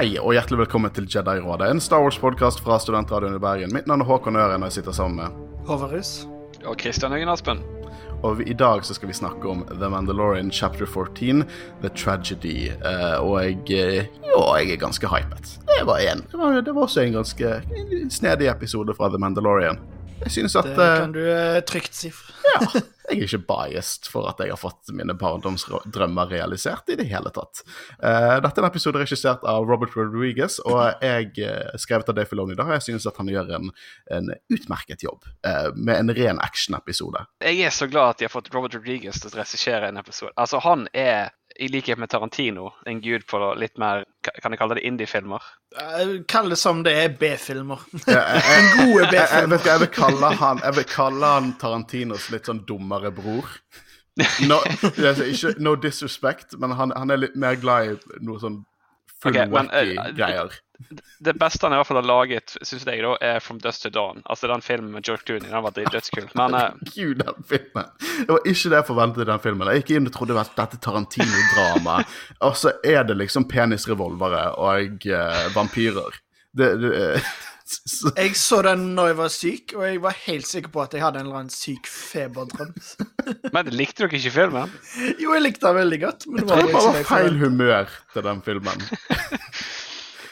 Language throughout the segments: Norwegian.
Hei og hjertelig velkommen til Jedi-rådet, en Star Wars-podkast fra Studentradioen i Bergen. Mitt navn er Håkon Øren, og jeg sitter sammen med Håvarus. Og Kristian Øyen Aspen. Og vi, i dag så skal vi snakke om The Mandalorian chapter 14, The Tragedy. Eh, og jeg Jo, jeg er ganske hypet. Det var, en, det var, det var også en ganske snedig episode fra The Mandalorian. Jeg synes at Det eh, kan du eh, trygt si. Ja. Jeg er ikke biased for at jeg har fått mine barndomsdrømmer realisert i det hele tatt. Uh, dette er en episode regissert av Robert Rodriguez, og jeg uh, skrevet av Dave Filoni da, og jeg synes at han gjør en, en utmerket jobb uh, med en ren action-episode. Jeg er så glad at de har fått Robert Rodriguez til å regissere en episode. Altså, han er, i likhet med Tarantino, en gud på litt mer Kan jeg kalle det indie-filmer? Eh, Kall det som det er B-filmer. Jeg, jeg, En gode vet B-filmer. jeg, vil kalle han, jeg vil kalle han Tarantinos litt sånn dummere bror. No, er ikke, no disrespect, men han, han er litt mer glad i noe sånn full Ok, men, wacky eh, greier. Det beste han i hvert fall har laget, syns jeg, da, er From Dust to Dawn. Altså den filmen med George Clooney. Den var dødskul. Men uh... Gud, den filmen. Det var ikke det jeg forventet i den filmen. Jeg gikk inn og trodde at dette Tarantino-drama, og så er det liksom penisrevolvere og uh, vampyrer. Det, det så, Jeg så den når jeg var syk, og jeg var helt sikker på at jeg hadde en eller annen syk feberdrøm. Men likte dere ikke filmen? Jo, jeg likte den veldig godt. Men Jeg tror det var, var feil humør til den filmen.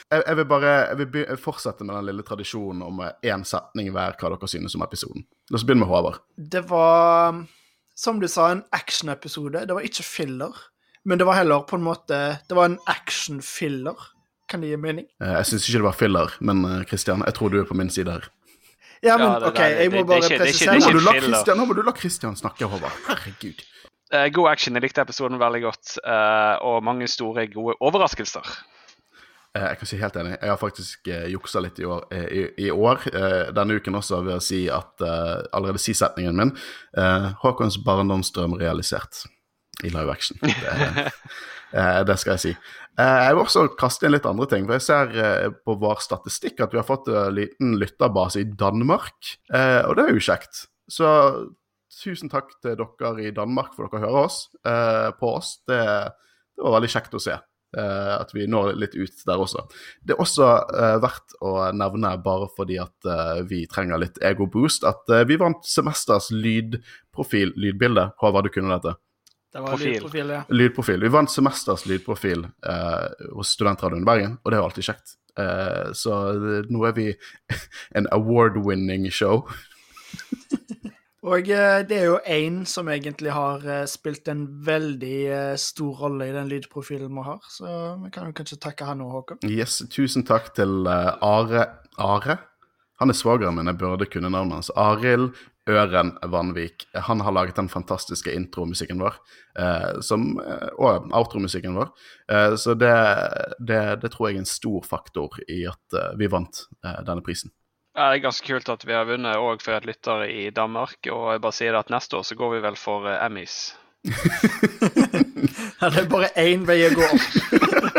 Jeg, jeg vil bare jeg vil be, fortsette med den lille tradisjonen om én setning hver hva dere synes om episoden. La oss begynne med Håvard. Det var, som du sa, en actionepisode. Det var ikke filler. Men det var heller på en måte Det var en action-filler. Kan det gi mening? Eh, Jeg syns ikke det var filler, men eh, Christian, jeg tror du er på min side her. Ja, men Ja, det OK, jeg må det- bare ikke- er presisere. Nå må du la. Christian, snakke, Håvard. Herregud. Eh, god action. Jeg likte episoden veldig godt. eh, og mange store, gode overraskelser. Eh, Jeg kan si helt enig. Jeg har faktisk juksa litt i år, i, i år eh, denne uken også ved å si at allerede si setningen min. Eh, Håkons barndomsdrøm realisert i live action. Det, eh, det skal jeg si. Eh, jeg vil også kaste inn litt andre ting. for Jeg ser eh, på vår statistikk at vi har fått en liten lytterbase i Danmark. Eh, og det er jo kjekt. Så tusen takk til dere i Danmark for dere hører oss, eh, på oss. Det, det var veldig kjekt å se. Eh, at vi når litt ut der også. Det er også eh, verdt å nevne, bare fordi at eh, vi trenger litt ego-boost, at eh, vi vant semesters lydprofil, lydbilde. Håvard, du kunne dette? Det var Profil. lydprofil, ja. Lydprofil. Vi vant semesters lydprofil eh, hos Studentradioen Bergen, og det er jo alltid kjekt. Eh, så det- nå er vi en award-winning show. Og eh, det er jo én som egentlig har eh, spilt en veldig eh, stor rolle i den lydprofilen vi har, så vi kan jo kanskje takke han òg, Håkon. Yes, tusen takk til eh, Are Are? Han er svogeren min, jeg burde kunne navnet hans. Arild Øren Vanvik. Han har laget den fantastiske intromusikken vår, eh, som, eh, og outromusikken vår. Eh, så det, det, det tror jeg er en stor faktor i at eh, vi vant eh, denne prisen. Ja, det er ganske kult at vi har vunnet òg for et lytter i Danmark. Og jeg bare sier at neste år så går vi vel for eh, Emmys. Ja, det er bare én vei å gå.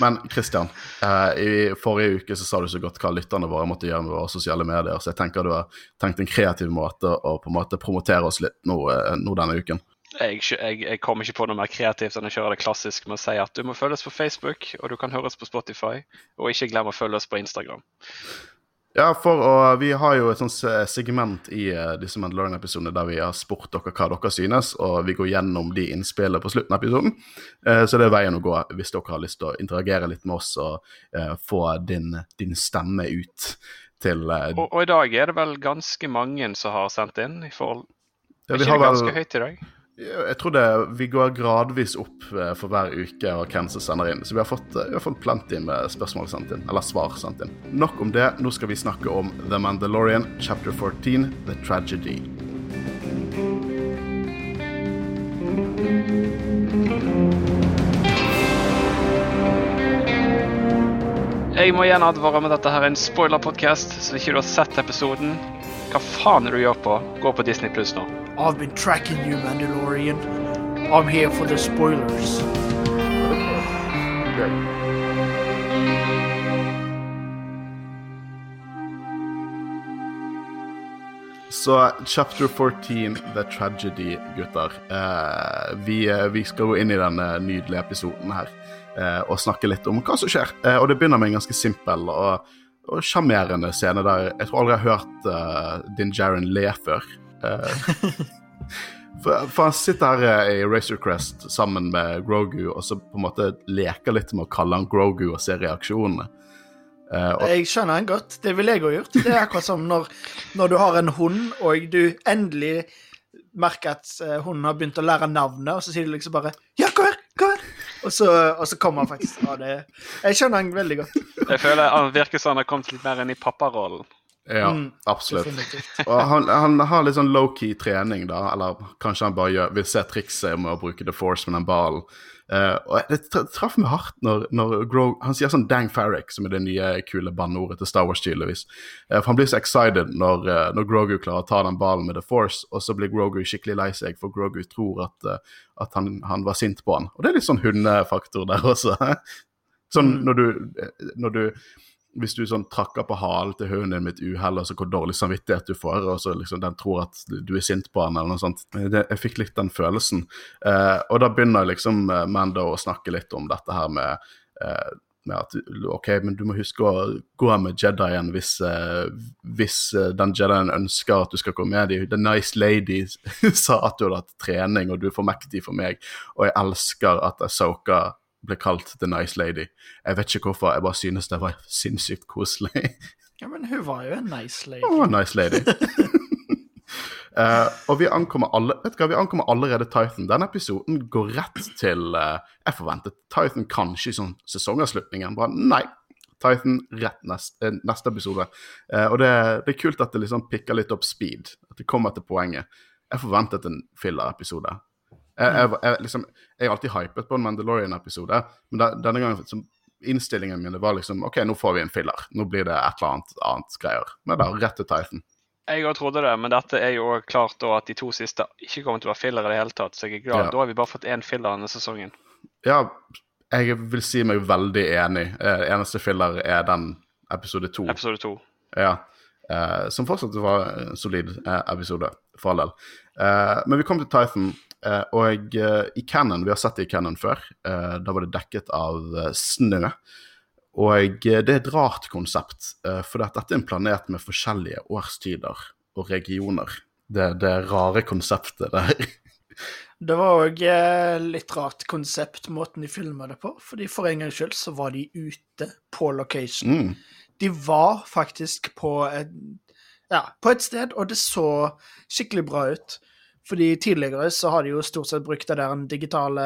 Men Christian, eh, i forrige uke så sa du så godt hva lytterne våre måtte gjøre med våre sosiale medier, så jeg tenker du har tenkt en kreativ måte å på en måte promotere oss litt nå, eh, nå denne uken. Jeg, jeg, jeg kommer ikke på noe mer kreativt enn å kjøre det klassisk med å si at du må følges på Facebook, og du kan høres på Spotify, og ikke glem å følge oss på Instagram. Ja, for å, vi har jo et sånt segment i uh, disse Mandalorian-episodene der vi har spurt dere hva dere synes, og vi går gjennom de innspillene på slutten av episoden. Uh, så det er veien å gå hvis dere har lyst til å interagere litt med oss og uh, få din, din stemme ut til Og, og i dag er det vel ganske mange som har sendt inn. i forhold... ja, vi har det vel, ganske høyt i dag? Jeg tror det, vi går gradvis opp eh, for hver uke og hvem som sender inn. Så vi har fått, eh, vi har fått plenty med spørsmål sendt inn, eller svar sendt inn. Nok om det. Nå skal vi snakke om The Mandalorian, chapter 14, The Tragedy. Jeg må igjen advare med dette her er en spoiler-podkast, så hvis ikke du har sett episoden, hva faen er det du gjør på? Gå på Disney Pluss nå. I've been tracking you, Mandalorian. I'm here for the spoilers. Så chapter 14, The Tragedy, gutter. Eh, vi, eh, vi skal gå inn i denne nydelige episoden her. eh, og snakke litt om hva som skjer. Eh, og det begynner med en ganske simpel og og sjarmerende scene der jeg tror aldri jeg har hørt uh, Din Jaren le før. Uh, for, for, han sitter her i Racer Crest sammen med Grogu og så på en måte leker litt med å kalle han Grogu og se reaksjonene. Uh, og... Jeg skjønner han godt. Det ville jeg òg gjort. Det er akkurat som når, når, du har en hund, og du endelig merker at hunden har begynt å lære navnet, og så sier du liksom bare 'Ja, kom her! Kom her!' Og så, og så kommer han faktisk av det. Jeg skjønner han veldig godt. Jeg føler Han virker som han har kommet litt mer inn i papparollen. Ja, mm, absolutt. og han, han, har litt sånn low-key trening, da. Eller kanskje han bare gjør, vil se trikset med å bruke the force med den ballen. Uh, og Det traff meg hardt når, når Grog, han sier sånn 'dang Farrick', som er det nye kule banneordet til Star Wars, tydeligvis. Uh, for Han blir så excited når, uh, når, Grogu klarer å ta den ballen med The Force, og så blir Grogu skikkelig lei seg, for Grogu tror at, at han, han, var sint på han. Og det er litt sånn hundefaktor der også. sånn mm. når du, når du hvis du sånn trakker på halen til hunden din med et uhell, altså hvor dårlig samvittighet du får, og så liksom den tror at du er sint på han eller noe sånt. Det, jeg fikk litt den følelsen. Eh, og da begynner liksom eh, Mando å snakke litt om dette her med, eh, med at OK, men du må huske å gå med Jedien hvis, eh, hvis eh, den Jedien ønsker at du skal gå med dem. The Nice Lady sa at du hadde hatt trening, og du er for mektig for meg, og jeg elsker at Asoka ble kalt The Nice Lady. Jeg vet ikke hvorfor, jeg bare synes det var sinnssykt koselig. ja, men hun var jo en nice lady. Hun var en nice lady. uh, og vi ankommer, alle, vet du hva, vi ankommer allerede Titan. Denne episoden går rett til uh, Jeg forventet Titan kanskje i sånn sesongavslutningen. Bare nei. Titan rett nest, eh, neste episode. Uh, og det, det, er kult at det liksom pikker litt opp speed. At det kommer til poenget. Jeg forventet en filler-episode. Jeg, jeg, jeg, liksom, jeg er alltid hypet på en Mandalorian-episode, men da, denne gangen liksom, innstillingen min var liksom OK, nå får vi en filler. Nå blir det et eller annet annet greier. Men da, rett til Titan. Jeg òg trodde det, men dette er jo klart da at de to siste ikke kommer til å være filler i det hele tatt. Så jeg er glad. Ja. Da har vi bare fått én filler denne sesongen. Ja, jeg vil si meg veldig enig. Eh, eneste filler er den episode to. Episode to. Ja. Eh, som fortsatt var en solid eh, episode, for all del. Eh, men vi kom til Titan. Uh, og uh, i Cannon, vi har sett det i Cannon før, uh, da var det dekket av snø. Og det er et rart konsept, for dette er en planet med forskjellige årstider og regioner. Det, det rare konseptet der. det var òg litt rart konsept, måten de filma det på. fordi For en gangs skyld så var de ute på location. Mm. De var faktisk på et, ja, på et sted, og det så skikkelig bra ut. Fordi tidligere så har de jo stort sett brukt det der digitale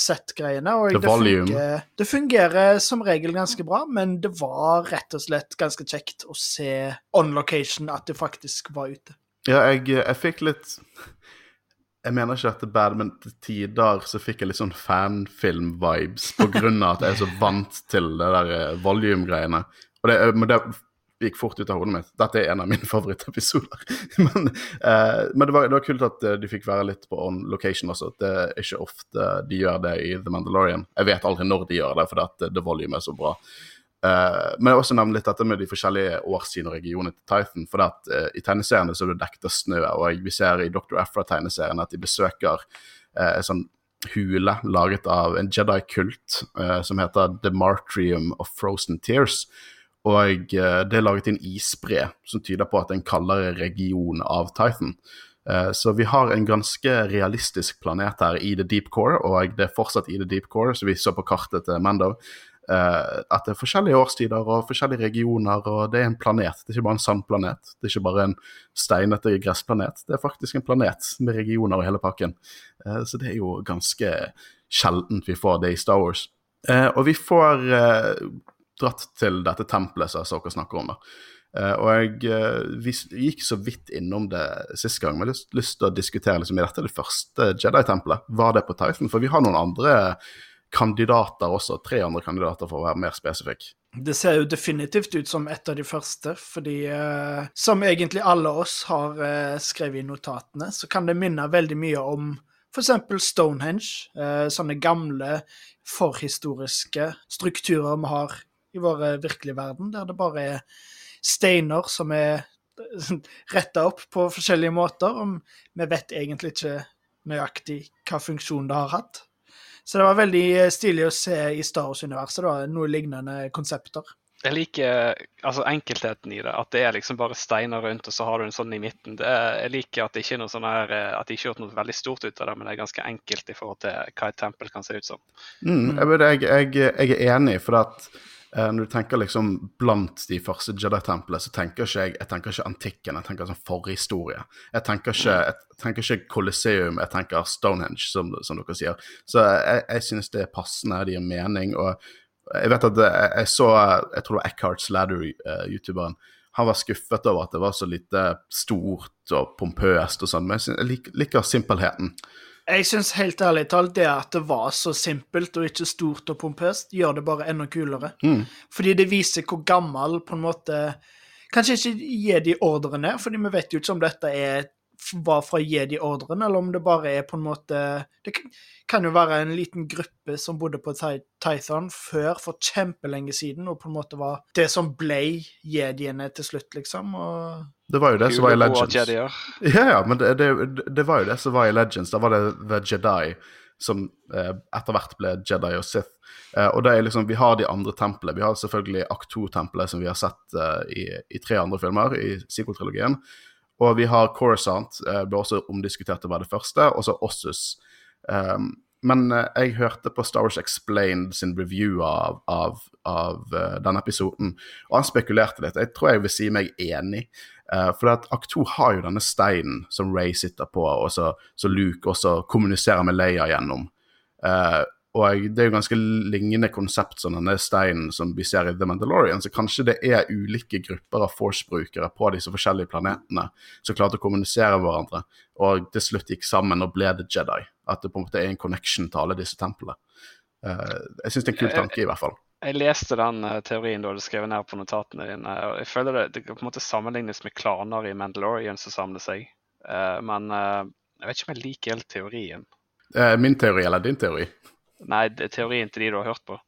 set-greiene. Og det fungerer, det fungerer, som regel ganske bra, men det var rett og slett ganske kjekt å se on location at det faktisk var ute. Ja, jeg, jeg fikk litt Jeg mener ikke at det er bad, men til tider så fikk jeg litt sånn fanfilm-vibes på grunn av at jeg er så vant til det der eh, volume-greiene. Og det, men det gikk fort ut av hodet mitt. Dette er en av mine favorittepisoder. men, eh, men det, var, det, var, kult at eh, de fikk være litt på on location også. Det er ikke ofte de gjør det i The Mandalorian. Jeg vet aldri når de gjør det, at det volume er så bra. Uh, men jeg også nevne litt dette med de forskjellige årsidene og regionene til Titan. For at, uh, i tegneseriene så er det dekket av snø, og vi ser i Dr. Afra-tegneserien at de besøker uh, en sånn hule laget av en Jedi-kult som heter The Martrium of Frozen Tears. Og eh, det er laget inn isbre, som tyder på at det er en kaldere region av Titan. Eh, så vi har en ganske realistisk planet her i the deep core, og det er fortsatt i the deep core, så vi så på kartet til Mando. Eh, at det er forskjellige årstider og forskjellige regioner, og det er en planet. Det er ikke bare en sandplanet, det er ikke bare en steinete gressplanet. Det er faktisk en planet med regioner og hele pakken. Så det er jo ganske sjeldent vi får det i Star Wars. Og vi får dratt til dette tempelet som dere snakker om. da. Uh, og jeg uh, gikk så vidt innom det sist gang, men jeg har lyst, til å diskutere liksom, er dette det første Jedi-tempelet. Var det på Titan? For vi har noen andre kandidater også, tre andre kandidater for å være mer spesifikk. Det ser jo definitivt ut som et av de første, fordi uh, som egentlig alle oss har skrevet i notatene, så kan det minne veldig mye om f.eks. Stonehenge, sånne gamle forhistoriske strukturer vi har i vår eh, virkelige verden, der det bare er steiner som er retta opp på forskjellige måter. og Vi vet egentlig ikke nøyaktig hva funksjon det har hatt. Så det var veldig eh, stilig å se i Star Wars-universet, noe lignende konsepter. Jeg liker altså enkeltheten i det. At det er liksom bare steiner rundt, og så har du en sånn i midten. Det er, jeg liker at det ikke er noe sånn her, eh, at de ikke har gjort noe veldig stort ut av det, men det er ganske enkelt i forhold til hva et tempel kan se ut som. Mm, jeg, jeg, jeg, jeg er enig, for at eh, når du tenker liksom blant de første Jedi-templene, så tenker ikke jeg jeg tenker ikke antikken, jeg tenker sånn forhistorie. Jeg tenker ikke, jeg tenker ikke Colosseum, jeg tenker Stonehenge, som, som dere sier. Så jeg, jeg synes det er passende, det gir mening. og jeg vet at jeg, jeg så Jeg tror det var Eckharts Ladder, uh, youtuberen. Han var skuffet over at det var så lite stort og pompøst og sånn, men jeg liker, liker simpelheten. Jeg syns helt ærlig talt det at det var så simpelt og ikke stort og pompøst, gjør det bare enda kulere. Mm. Fordi det viser hvor gammel på en måte Kanskje ikke gi de ordrene, fordi vi vet jo ikke om dette er var fra Jedi-ordrene, eller om det bare er på en måte Det kan jo være en liten gruppe som bodde på Tython før, for kjempelenge siden, og på en måte var det som ble jediene til slutt, liksom. og... Det var jo det som var i Legends. Ja, ja, men det, det, det, var jo det som var i Legends. Da var det The Jedi som eh, etter hvert ble Jedi og Sith. Eh, og det er liksom, Vi har de andre templene. Vi har selvfølgelig Akt 2-tempelet, som vi har sett eh, i, i, tre andre filmer i sequel-trilogien. Og vi har Corisont, eh, ble også omdiskutert det var det første, og så Ossus. Um, men eh, jeg hørte på Star Wars Explained sin review av, av, av uh, denne episoden, og han spekulerte litt. Jeg tror jeg vil si meg enig. Uh, for at Akt 2 har jo denne steinen som Ray sitter på, og så, så Luke også kommuniserer med Leia gjennom. Uh, og det er jo ganske lignende konsept som denne steinen som vi ser i The Mandalorian, så kanskje det er ulike grupper av Force-brukere på disse forskjellige planetene som klarte å kommunisere med hverandre, og til slutt gikk sammen og ble The Jedi. At det på en måte er en connection til alle disse templene. Uh, jeg syns det er en kul tanke, i hvert fall. Jeg leste den uh, teorien du hadde skrevet ned på notatene dine. og Jeg føler det, det på en måte sammenlignes med klaner i Mandalorian som samler seg. Uh, men jeg vet ikke om jeg liker helt teorien. min teori eller din teori? Nei, det er teorien til de du har hørt på.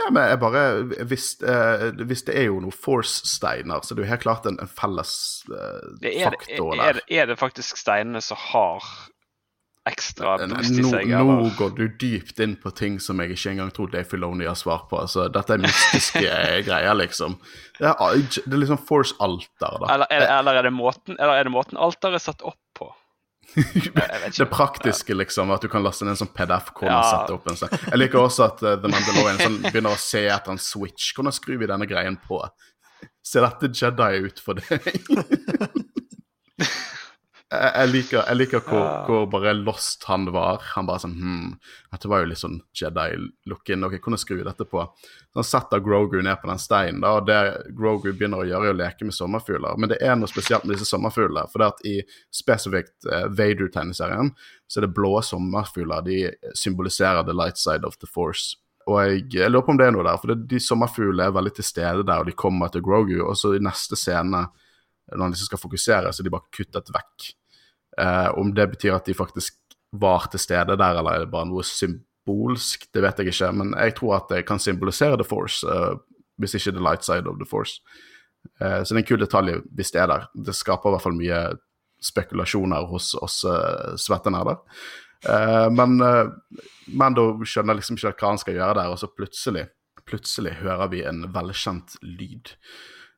Ja, men jeg bare Hvis, eh, hvis det er jo noen Force-steiner, så det er jo helt klart en, en felles eh, er, faktor der. Er, er, det faktisk steinene som har ekstra boost i seg? Nå, nå går du dypt inn på ting som jeg ikke engang tror Dave Filoni har svar på. Altså, dette er mystiske greier, liksom. Det er, det er liksom Force-alter, da. Eller, er, eller er det måten, eller er det måten alteret er satt opp på? det praktiske, liksom, at du kan laste ned en sånn PDF-kode og sette opp en sånn. Jeg liker også at uh, The Mandalorian sånn, begynner å se etter en switch. Hvordan skrur vi denne greien på? Ser dette Jedi ut for deg? jeg, liker, jeg liker hvor, hvor, bare lost han var. Han bare sånn hm, Dette var jo litt sånn Jedi-looken. Dere kunne skru dette på? Så han setter Grogu ned på den steinen, da, og det Grogu begynner å gjøre, er å leke med sommerfugler. Men det er noe spesielt med disse sommerfuglene. For det at i spesifikt uh, Vader-tegneserien så er det blå sommerfugler. De symboliserer the light side of the force. Og jeg, jeg lurer på om det er noe der, for det, de sommerfuglene er veldig til stede der, og de kommer til Grogu. Og så i neste scene, når han liksom skal fokusere, så er de bare kuttet vekk. Eh, om det betyr at de faktisk var til stede der, eller er det bare noe symbolsk, det vet jeg ikke. Men jeg tror at det kan symbolisere The Force, eh, hvis ikke The Light Side of The Force. Eh, så det er en kul detalj hvis det er der. Det skaper i hvert fall mye spekulasjoner hos oss uh, svettenerder. Uh, men uh, Mando skjønner liksom ikke hva han skal gjøre der, og så plutselig, plutselig hører vi en velkjent lyd.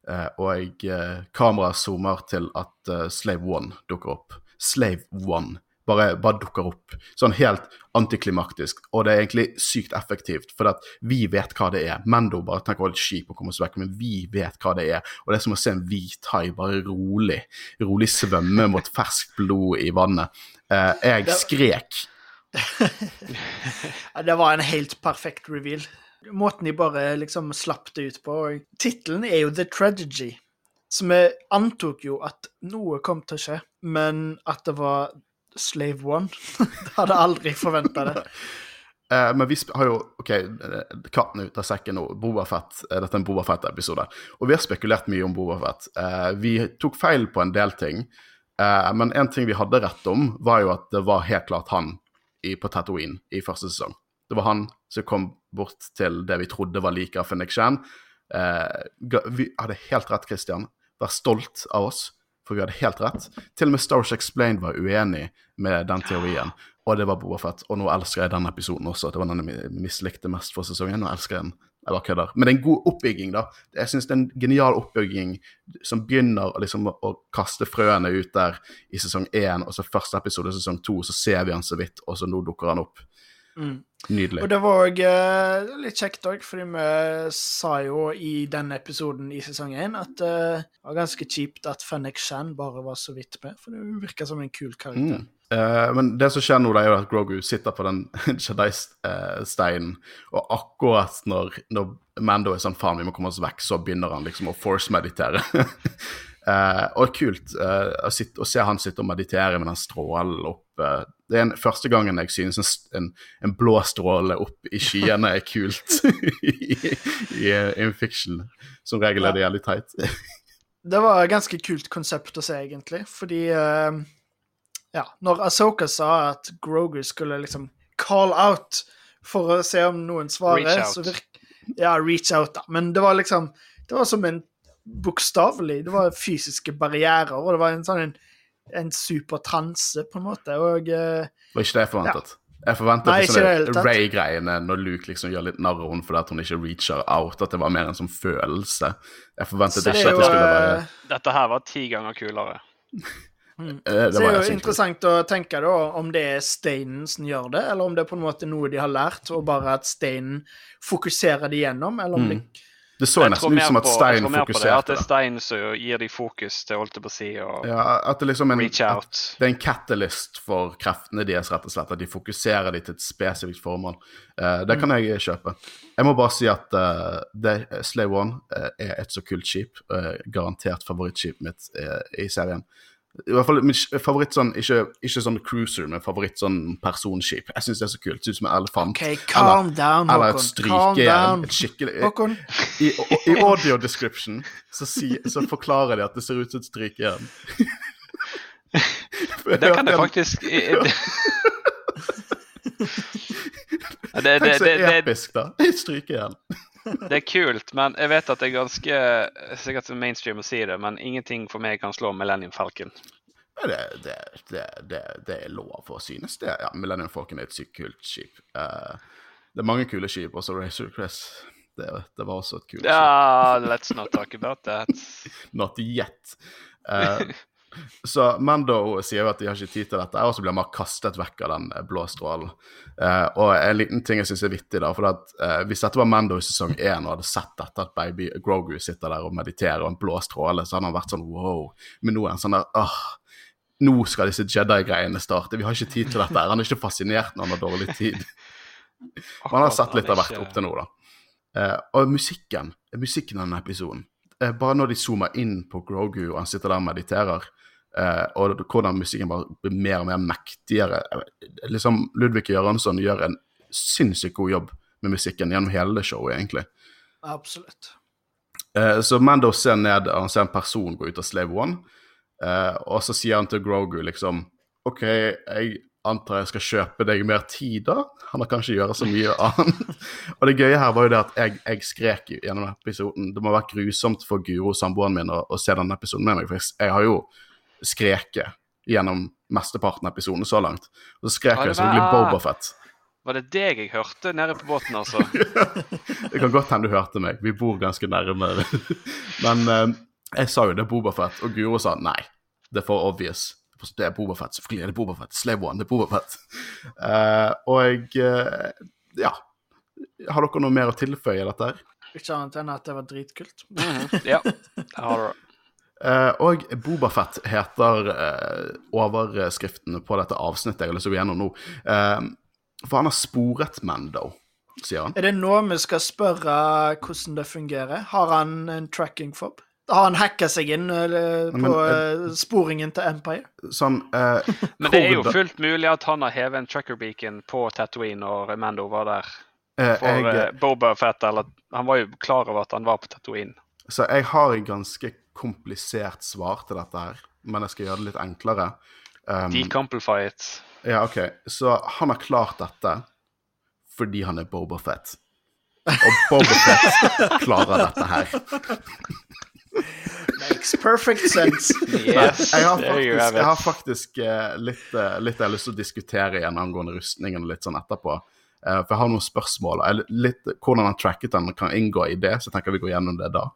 Uh, og uh, kameraet zoomer til at Slave One dukker opp. Slave One bare, bare, dukker opp. Sånn helt antiklimaktisk. Og det er egentlig sykt effektivt, for at vi vet hva det er. Mendo bare tenker litt kjip å komme seg vekk, men vi vet hva det er. Og det er som å se en hvit hai bare rolig, rolig svømme mot ferskt blod i vannet. Eh, jeg skrek. det var en helt perfekt reveal. Måten de bare liksom slapp det ut på. Tittelen er jo The Tragedy. Så vi antok jo at noe kom til å skje, men at det var Slave One hadde aldri forventa det. Uh, men vi har jo OK, eh, katten ut av sekken nå. Bobafett. Uh, dette er en Bobafett-episode. Og vi har spekulert mye om Bobafett. Uh, vi tok feil på en del ting. Uh, men en ting vi hadde rett om, var jo at det var helt klart han i, på Tatooine i første sesong. Det var han som kom bort til det vi trodde var like av Fennik Shan. vi hadde helt rett, Christian Vær stolt av oss, for vi hadde helt rett. Til og med Star Explained var uenig med den teorien. og det var Boba Fett. Og nå elsker jeg den episoden også. Det var den jeg mislikte mest for sesongen. Nå elsker jeg den. Jeg bare kødder. Men det er en god oppbygging, da. Jeg syns det er en genial oppbygging som begynner liksom, å kaste frøene ut der i sesong én, og så første episode i sesong to, så ser vi han så vidt, og så nå dukker han opp. Mm. Nydelig. Og det var òg uh, litt kjekt òg, fordi vi sa jo i den episoden i sesong én at uh, det var ganske kjipt at Fennek Shan bare var så vidt med, for det virka som en kul karakter. Mm. Uh, men det som skjer nå, det er jo at Grogu sitter på den Jedi-steinen, og akkurat når, når Mando er sånn faen, vi må komme oss vekk, så begynner han liksom å force-meditere. Uh, og kult uh, å, sitte, å, se han sitte og meditere med den strålen opp uh, Det er en, første gangen jeg synes en, en, en blå stråle opp i skyene er kult i, i, i, fiction. Som regel er det jævlig teit. det var et ganske kult konsept å se, egentlig, fordi Ja, når Asoka sa at Grogu skulle liksom call out for å se om noen svarer, så virk... Ja, reach out, da. Men det var liksom Det var som en bokstavelig. Det var fysiske barrierer, og det var en sånn en, en supertranse, på en måte. Og uh, Det var ikke det jeg forventet. Ja. Jeg forventet Nei, sånne Ray-greiene når Luke liksom gjør litt narr av henne fordi hun ikke reacher out, at det var mer en sånn følelse. Jeg forventet ikke at det skulle være eh, Dette her var ti ganger kulere. Mm. Eh, det, så det er jo interessant å tenke da om det er steinen som gjør det, eller om det er på en måte noe de har lært, og bare at steinen fokuserer det gjennom, eller om mm. det det så nesten ut som at Stein fokuserte. Det, At det er Stein som gir de fokus til holdt på å si, og ja, at det liksom en, reach out. det er en catalyst for kreftene deres, rett og slett. At de fokuserer de til et spesifikt formål. Uh, det kan jeg kjøpe. Jeg må bare si at uh, det, Slave One uh, er et så kult skip. garantert favorittskipet mitt i serien. I hvert fall min favoritt sånn, ikke, ikke sånn cruiser, men favoritt sånn personskip. Jeg syns det er så kult. Ser ut som en elefant. Okay, calm eller, down, eller et strykejern. Et skikkelig Håkon. I, i, I, audio description så, si, så, forklarer de at det ser ut som et strykejern. det kan jeg faktisk det, det, Tenk så episk, da. Strykejern. Det er kult, men jeg vet at det er ganske sikkert mainstream å si det, men ingenting for meg kan slå Millennium Falcon. Det, det, det, det, er lov å synes det. Ja, Millennium Falcon er et sykt kult skip. Uh, det er mange kule skip, også Racer Cress. Det, var også et kult skip. Ja, let's not talk about that. not yet. Uh, Så Mando sier jo at de har ikke tid til dette, og så blir man kastet vekk av den eh, blå strålen. Eh, og en liten ting jeg syns er vittig, da, for at eh, hvis dette var Mando i sesong én og hadde sett dette, at baby Grogu sitter der og mediterer og en blå stråle, så hadde han vært sånn wow. Men nå er han sånn der åh, nå skal disse Jedi-greiene starte. Vi har ikke tid til dette. Han er ikke fascinert når han har dårlig tid. Man har sett litt av hvert opp til nå, da. Eh, og musikken, musikken av denne episoden Bare når de zoomer inn på Grogu og han sitter der og mediterer, Uh, og hvordan musikken bare blir mer og mer mektigere. Liksom, Ludvig Göransson gjør en sinnssykt god jobb med musikken gjennom hele showet, egentlig. Absolutt. Uh, så Mando ser ned, han ser en person gå ut av Slave One, uh, og så sier han til Grogu liksom OK, jeg antar jeg skal kjøpe deg mer tid, da? Han har kanskje gjøre så mye annet. og det gøye her var jo det at jeg, jeg skrek gjennom episoden. Det må være grusomt for Guro, samboeren min, å, å se denne episoden med meg, for jeg, jeg har jo skreket gjennom mesteparten av episoden så langt. Og så skrek jeg selvfølgelig Bobafett. Var det deg jeg hørte nede på båten, altså? det kan godt hende du hørte meg. Vi bor ganske nærme. Men eh, jeg sa jo det er Bobafett, og Guro sa nei. Det er for obvious. Det er Bobafett. Selvfølgelig er det Bobafett. Slave One, det er Bobafett. Eh, og uh, ja Har dere noe mer å tilføye i dette her? Ikke annet enn at det var dritkult. Mm -hmm. Ja, det har du. Uh, og Bobafett heter uh, overskriften på dette avsnittet jeg har lyst til å gå gjennom nå. Uh, for han har sporet Mando, sier han. Er det nå vi skal spørre hvordan det fungerer? Har han en tracking fob? Har han hacka seg inn på Men, sporingen til Empire? Sånn Men det er jo fullt mulig at han har hevet en tracker beacon på Tatooine når Mando var der. For jeg, Boba Fett, eller Han var jo klar over at han var på Tatooine. Så jeg har et ganske komplisert svar til dette her, men jeg skal gjøre det litt enklere. Um, Decomplify it. Ja, OK. Så han har klart dette fordi han er Boba Fett. Og Boba Fett klarer dette her. Makes perfect sense. Yes, Jeg har faktisk, jeg har faktisk eh, litt, eh, litt jeg har lyst til å diskutere igjen angående rustningen litt sånn etterpå. Eh, for jeg har noen spørsmål. og Litt, hvordan han tracket den kan inngå i det, så jeg tenker vi går gjennom det da.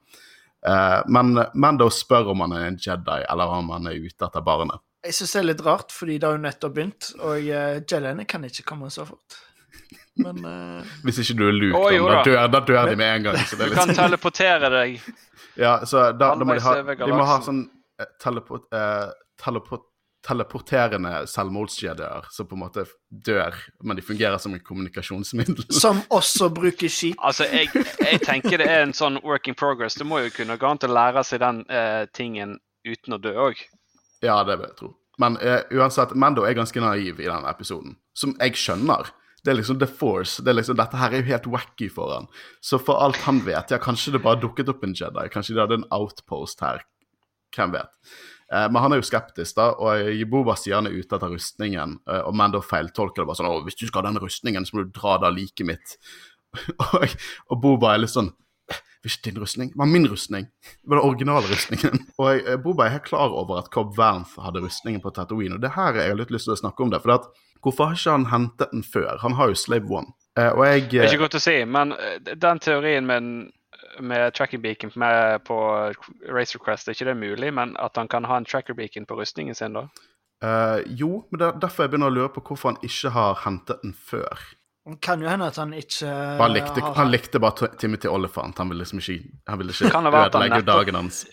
Eh, men Mando spør om han er en Jedi, eller om han er ute etter barnet. Jeg syns det er litt rart, fordi det har jo nettopp begynt, og uh, Jediene kan ikke komme så fort. Men uh... Hvis ikke du er Luke, oh, da, da, da. dør, da dør de med en gang. Så det er Du kan sånn- teleportere deg. Ja, så da, da må de ha De må ha sånn eh, teleport, eh, teleport, teleporterende selvmordsjedier som på en måte dør, men de fungerer som et kommunikasjonsmiddel. som også bruker skip. Altså, jeg, jeg tenker det er en sånn work in progress. Du må jo kunne gå an til å lære seg den eh, tingen uten å dø òg. Ja, det vil jeg tro. Men eh, uansett, Mando er ganske naiv i denne episoden, som jeg skjønner. Det er liksom The Force. det er liksom, Dette her er jo helt wacky for han. Så for alt han vet, ja, kanskje det bare dukket opp en Jedi. Kanskje de hadde en outpost her. Hvem vet. Eh, men han er jo skeptisk, da, og Boba sier han er ute etter rustningen, eh, og Mando feiltolker det bare sånn Å, hvis du skal ha den rustningen, så må du dra da liket mitt. og, og Boba er litt sånn det var ikke din rustning, det var min rustning. Det var den originale rustningen. Og jeg, eh, Boba er helt klar over at Cobb Vanth hadde rustningen på Tatooine, og det her er jeg har litt lyst til å snakke om det. For at, hvorfor har ikke han hentet den før? Han har jo Slave One. Eh, og jeg Det er ikke godt å si, men den teorien med, med tracking beacon med på Race Request, er ikke det mulig? Men at han kan ha en tracker beacon på rustningen sin, da? Uh, Jo, men det er derfor jeg begynner å lure på hvorfor han ikke har hentet den før. Det kan jo hende at han ikke Han likte, har han likte bare Timothy Olyphant. Han ville liksom ikke, han ville ikke Kan det være at han ødelegge nettopp- dagen hans.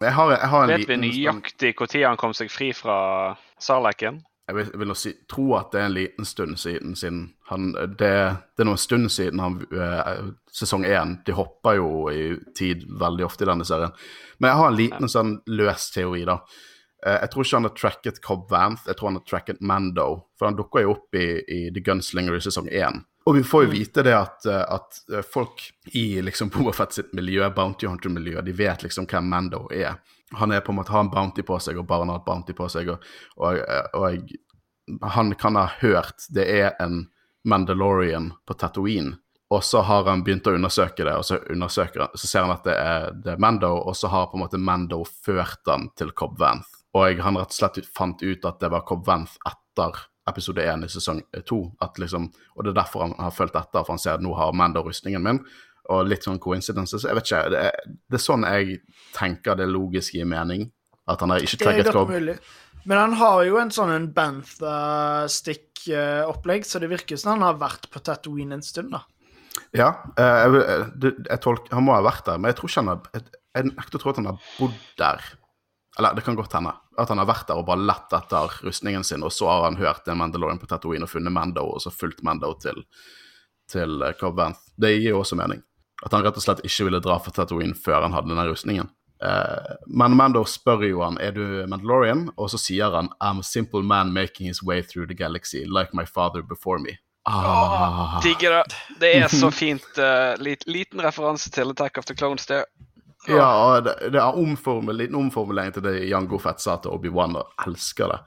Jeg har, jeg har en Vet vi liten vi nøyaktig når han kom seg fri fra Sarlaken? Jeg vil, vil si, tro at det er en liten stund siden. siden han, det, det er noen stund siden han, eh, sesong én. De hopper jo i tid veldig ofte i denne serien. Men jeg har en liten sånn løs teori, da. Eh, jeg tror ikke han har tracket Cobb Vanth, jeg tror han har tracket Mando. For han dukker jo opp i, i The Gunslinger i sesong én. Og vi får jo vite det at, eh, at folk i liksom Bobafett sitt miljø, Bounty Hunter-miljø, de vet liksom hvem Mando er. Han er på en måte har en bounty på seg, og barna har et bounty på seg, og, og, og jeg, han kan ha hørt det er en Mandalorian på Tatooine. Og så har han begynt å undersøke det, og så, så ser han at det er, det er Mando, og så har på en måte Mando ført han til Cobb Vanth. Og han rett og slett fant ut at det var Cobb Vanth etter episode 1 i sesong 2. At liksom, og det er derfor han har fulgt etter, for han ser at nå har Mando rustningen min. Og litt sånn coincidences. Jeg vet ikke, det er, det er sånn jeg tenker det logisk gir mening. At han har ikke Cobb. mulig. Men han har jo en sånn en Bantha-stikk-opplegg, så det virker som han har vært på Tatooine en stund, da. Ja, jeg, jeg, eh, det, jeg tolker, han må ha vært der, men jeg tror ikke han har Jeg, jeg nekter å tro at han har bodd der. Eller det kan godt hende at han har vært der og bare lett etter rustningen sin, og så har han hørt en Mandalorian på Tatooine og funnet Mando, og så fulgt Mando til, til eh, Cobb Vanth. Det gir jo også mening. At han rett og slett ikke ville dra for Tatooine før han hadde denne rustningen. Uh, men Mando spør jo han er du Mandalorian, og så sier han I'm a simple man making his way through the galaxy, like my father before me. Ah. Digger det. Det er så fint. Uh, lit, liten referanse til Attack of the Clones, det. Ja, og det, det er omformel, liten omformulering til det Jango Fett sa til Obi-Wan, og elsker det.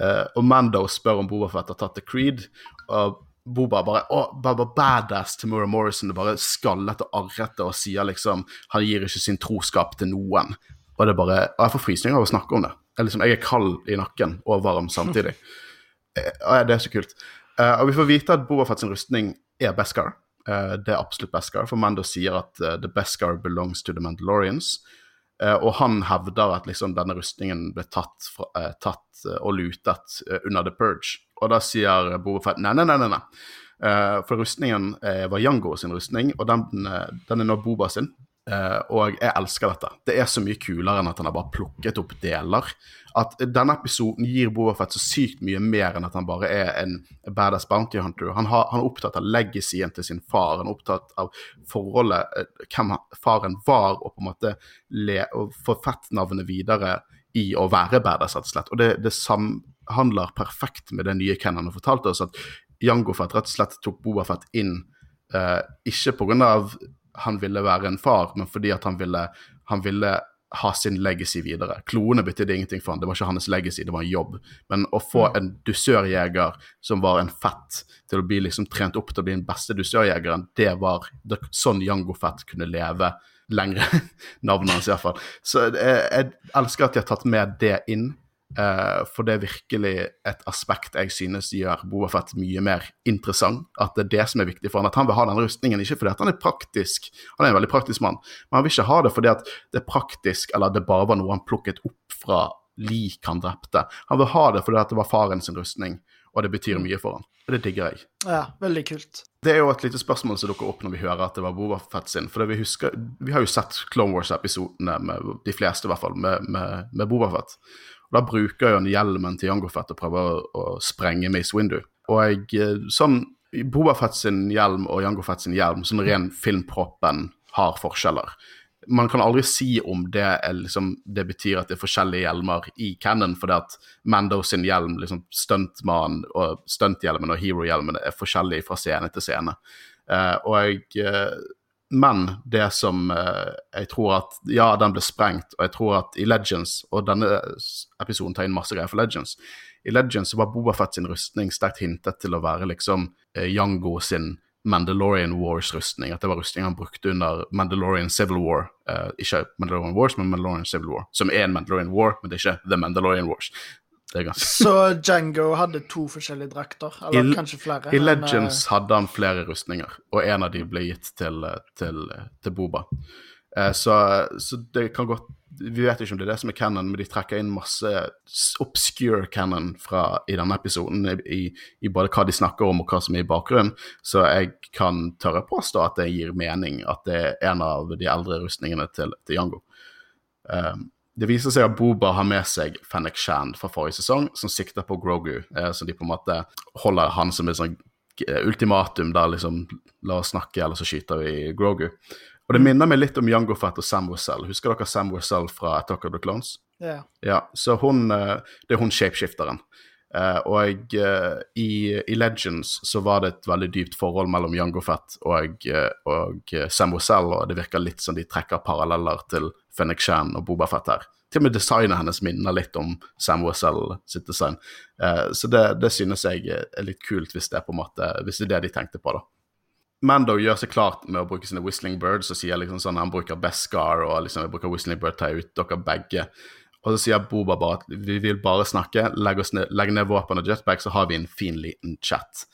Uh, og Mando spør om Boba Fett har tatt The Creed, og Boba bare å, bare badass til Mura Morrison, bare skallet og arrete og sier liksom han gir ikke sin troskap til noen. Og det er bare, og jeg får frysninger av å snakke om det. Jeg, liksom, jeg er kald i nakken og varm samtidig. Eh, og det er så kult. Eh, og vi får vite at Boba Fett sin rustning er Beskar. Eh, det er absolutt Beskar, for Mando sier at eh, the Beskar belongs to the Mandalorians. Eh, og han hevder at liksom denne rustningen ble tatt, fra, eh, tatt eh, og lutet eh, under The Purge. Og da sier Boba Fett nei, nei, nei. nei, nei. Uh, for rustningen uh, var Jango sin rustning, og den, eh, den er nå Boba sin. Uh, og jeg elsker dette. Det er så mye kulere enn at han har bare plukket opp deler. At denne episoden gir Boba Fett så sykt mye mer enn at han bare er en badass bounty hunter. Han, har, han er opptatt av legacyen til sin far, han er opptatt av forholdet, hvem faren var, og på en måte le, og få Fett-navnet videre i å være badass, rett og slett. Og det, det samhandler perfekt med det nye Ken han har fortalt oss, at Jango Fett rett og slett tok Boba Fett inn eh, ikke av han ville være en far, men fordi at han ville, han ville ha sin legacy videre. Kloene betydde ingenting for han, det var ikke hans legacy, det var en jobb. Men å få en dusørjeger som var en fett, til å bli liksom trent opp til å bli den beste dusørjegeren, det var det, sånn Jango Fett kunne leve lengre navnet hans, iallfall. Så jeg, jeg elsker at de har tatt med det inn. Uh, for det er virkelig et aspekt jeg synes gjør Bobafett mye mer interessant. At det er det som er viktig for han, at han vil ha den rustningen. Ikke fordi at han er praktisk, han er en veldig praktisk mann, men han vil ikke ha det fordi at det er praktisk, eller det bare var noe han plukket opp fra lik han drepte. Han vil ha det fordi at det var faren sin rustning, og det betyr mye for han. Og det digger jeg. Ja, veldig kult. Det er jo et lite spørsmål som dukker opp når vi hører at det var Bobafett sin. For vi, husker, vi har jo sett Clone Wars-episodene, de fleste i hvert fall, med, med, med Bobafett. Da bruker han hjelmen til Jango Fett og prøver å, å sprenge Mace Windu. Og jeg, eh, sånn Boba Fett sin hjelm og Jango Fett sin hjelm, sånn ren filmproppen, har forskjeller. Man kan aldri si om det, er, liksom, det betyr at det er forskjellige hjelmer i Cannon, fordi at Mando sin hjelm, liksom stuntmannen og stunthjelmen og hero-hjelmen er forskjellige fra scene til scene. Uh, og jeg uh, men det som eh, jeg tror at Ja, den ble sprengt, og jeg tror at i Legends Og denne episoden tar inn masse greier for Legends. I Legends var Bobafett sin rustning sterkt hintet til å være liksom eh, Yango sin Mandalorian Wars-rustning. At det var rustning han brukte under Mandalorian Civil War. Eh, ikke Mandalorian Wars, men Mandalorian Civil War. Som er en Mandalorian War, men det er ikke The Mandalorian Wars. Så Django hadde to forskjellige drakter? Eller I, kanskje flere? I Legends men, hadde han flere rustninger, og en av de ble gitt til, til, til Boba. Så, så, det kan godt Vi vet ikke om det er det som er canon, men de trekker inn masse obscure canon fra, i denne episoden, i, i, både hva de snakker om og hva som er i bakgrunnen. Så jeg kan tørre påstå at det gir mening at det er en av de eldre rustningene til, til Jango. Um, det viser seg at Boba har med seg Fennec Shand fra forrige sesong, som sikter på Grogu. Eh, så de på en måte holder han som et sånn ultimatum, der liksom La oss snakke, eller så skyter vi Grogu. Og det minner meg litt om Jango Fett og Sam Wessel. Husker dere Sam Wessel fra Attack of the Clones? Yeah. Ja. Så hun eh, Det er hun shapeshifteren. Uh, og uh, i, i, Legends så var det et veldig dypt forhold mellom Jango Fett og, uh, og Sam Wazell, og det virker litt som de trekker paralleller til Fennek Shan og Boba Fett her. Til og med designet hennes minner litt om Sam Wazell sitt design. så det, det, synes jeg er litt kult, hvis det, er på en måte, hvis det er det de tenkte på, da. Mando gjør seg klart med å bruke sine Whistling Birds og sier liksom sånn han bruker Best Scar og liksom jeg bruker Whistling Bird, tar ut dere begge. Og så sier Boba bare at vi vil bare snakke, legg, ned, legg ned våpen og jetpack, så har vi en fin, liten chat.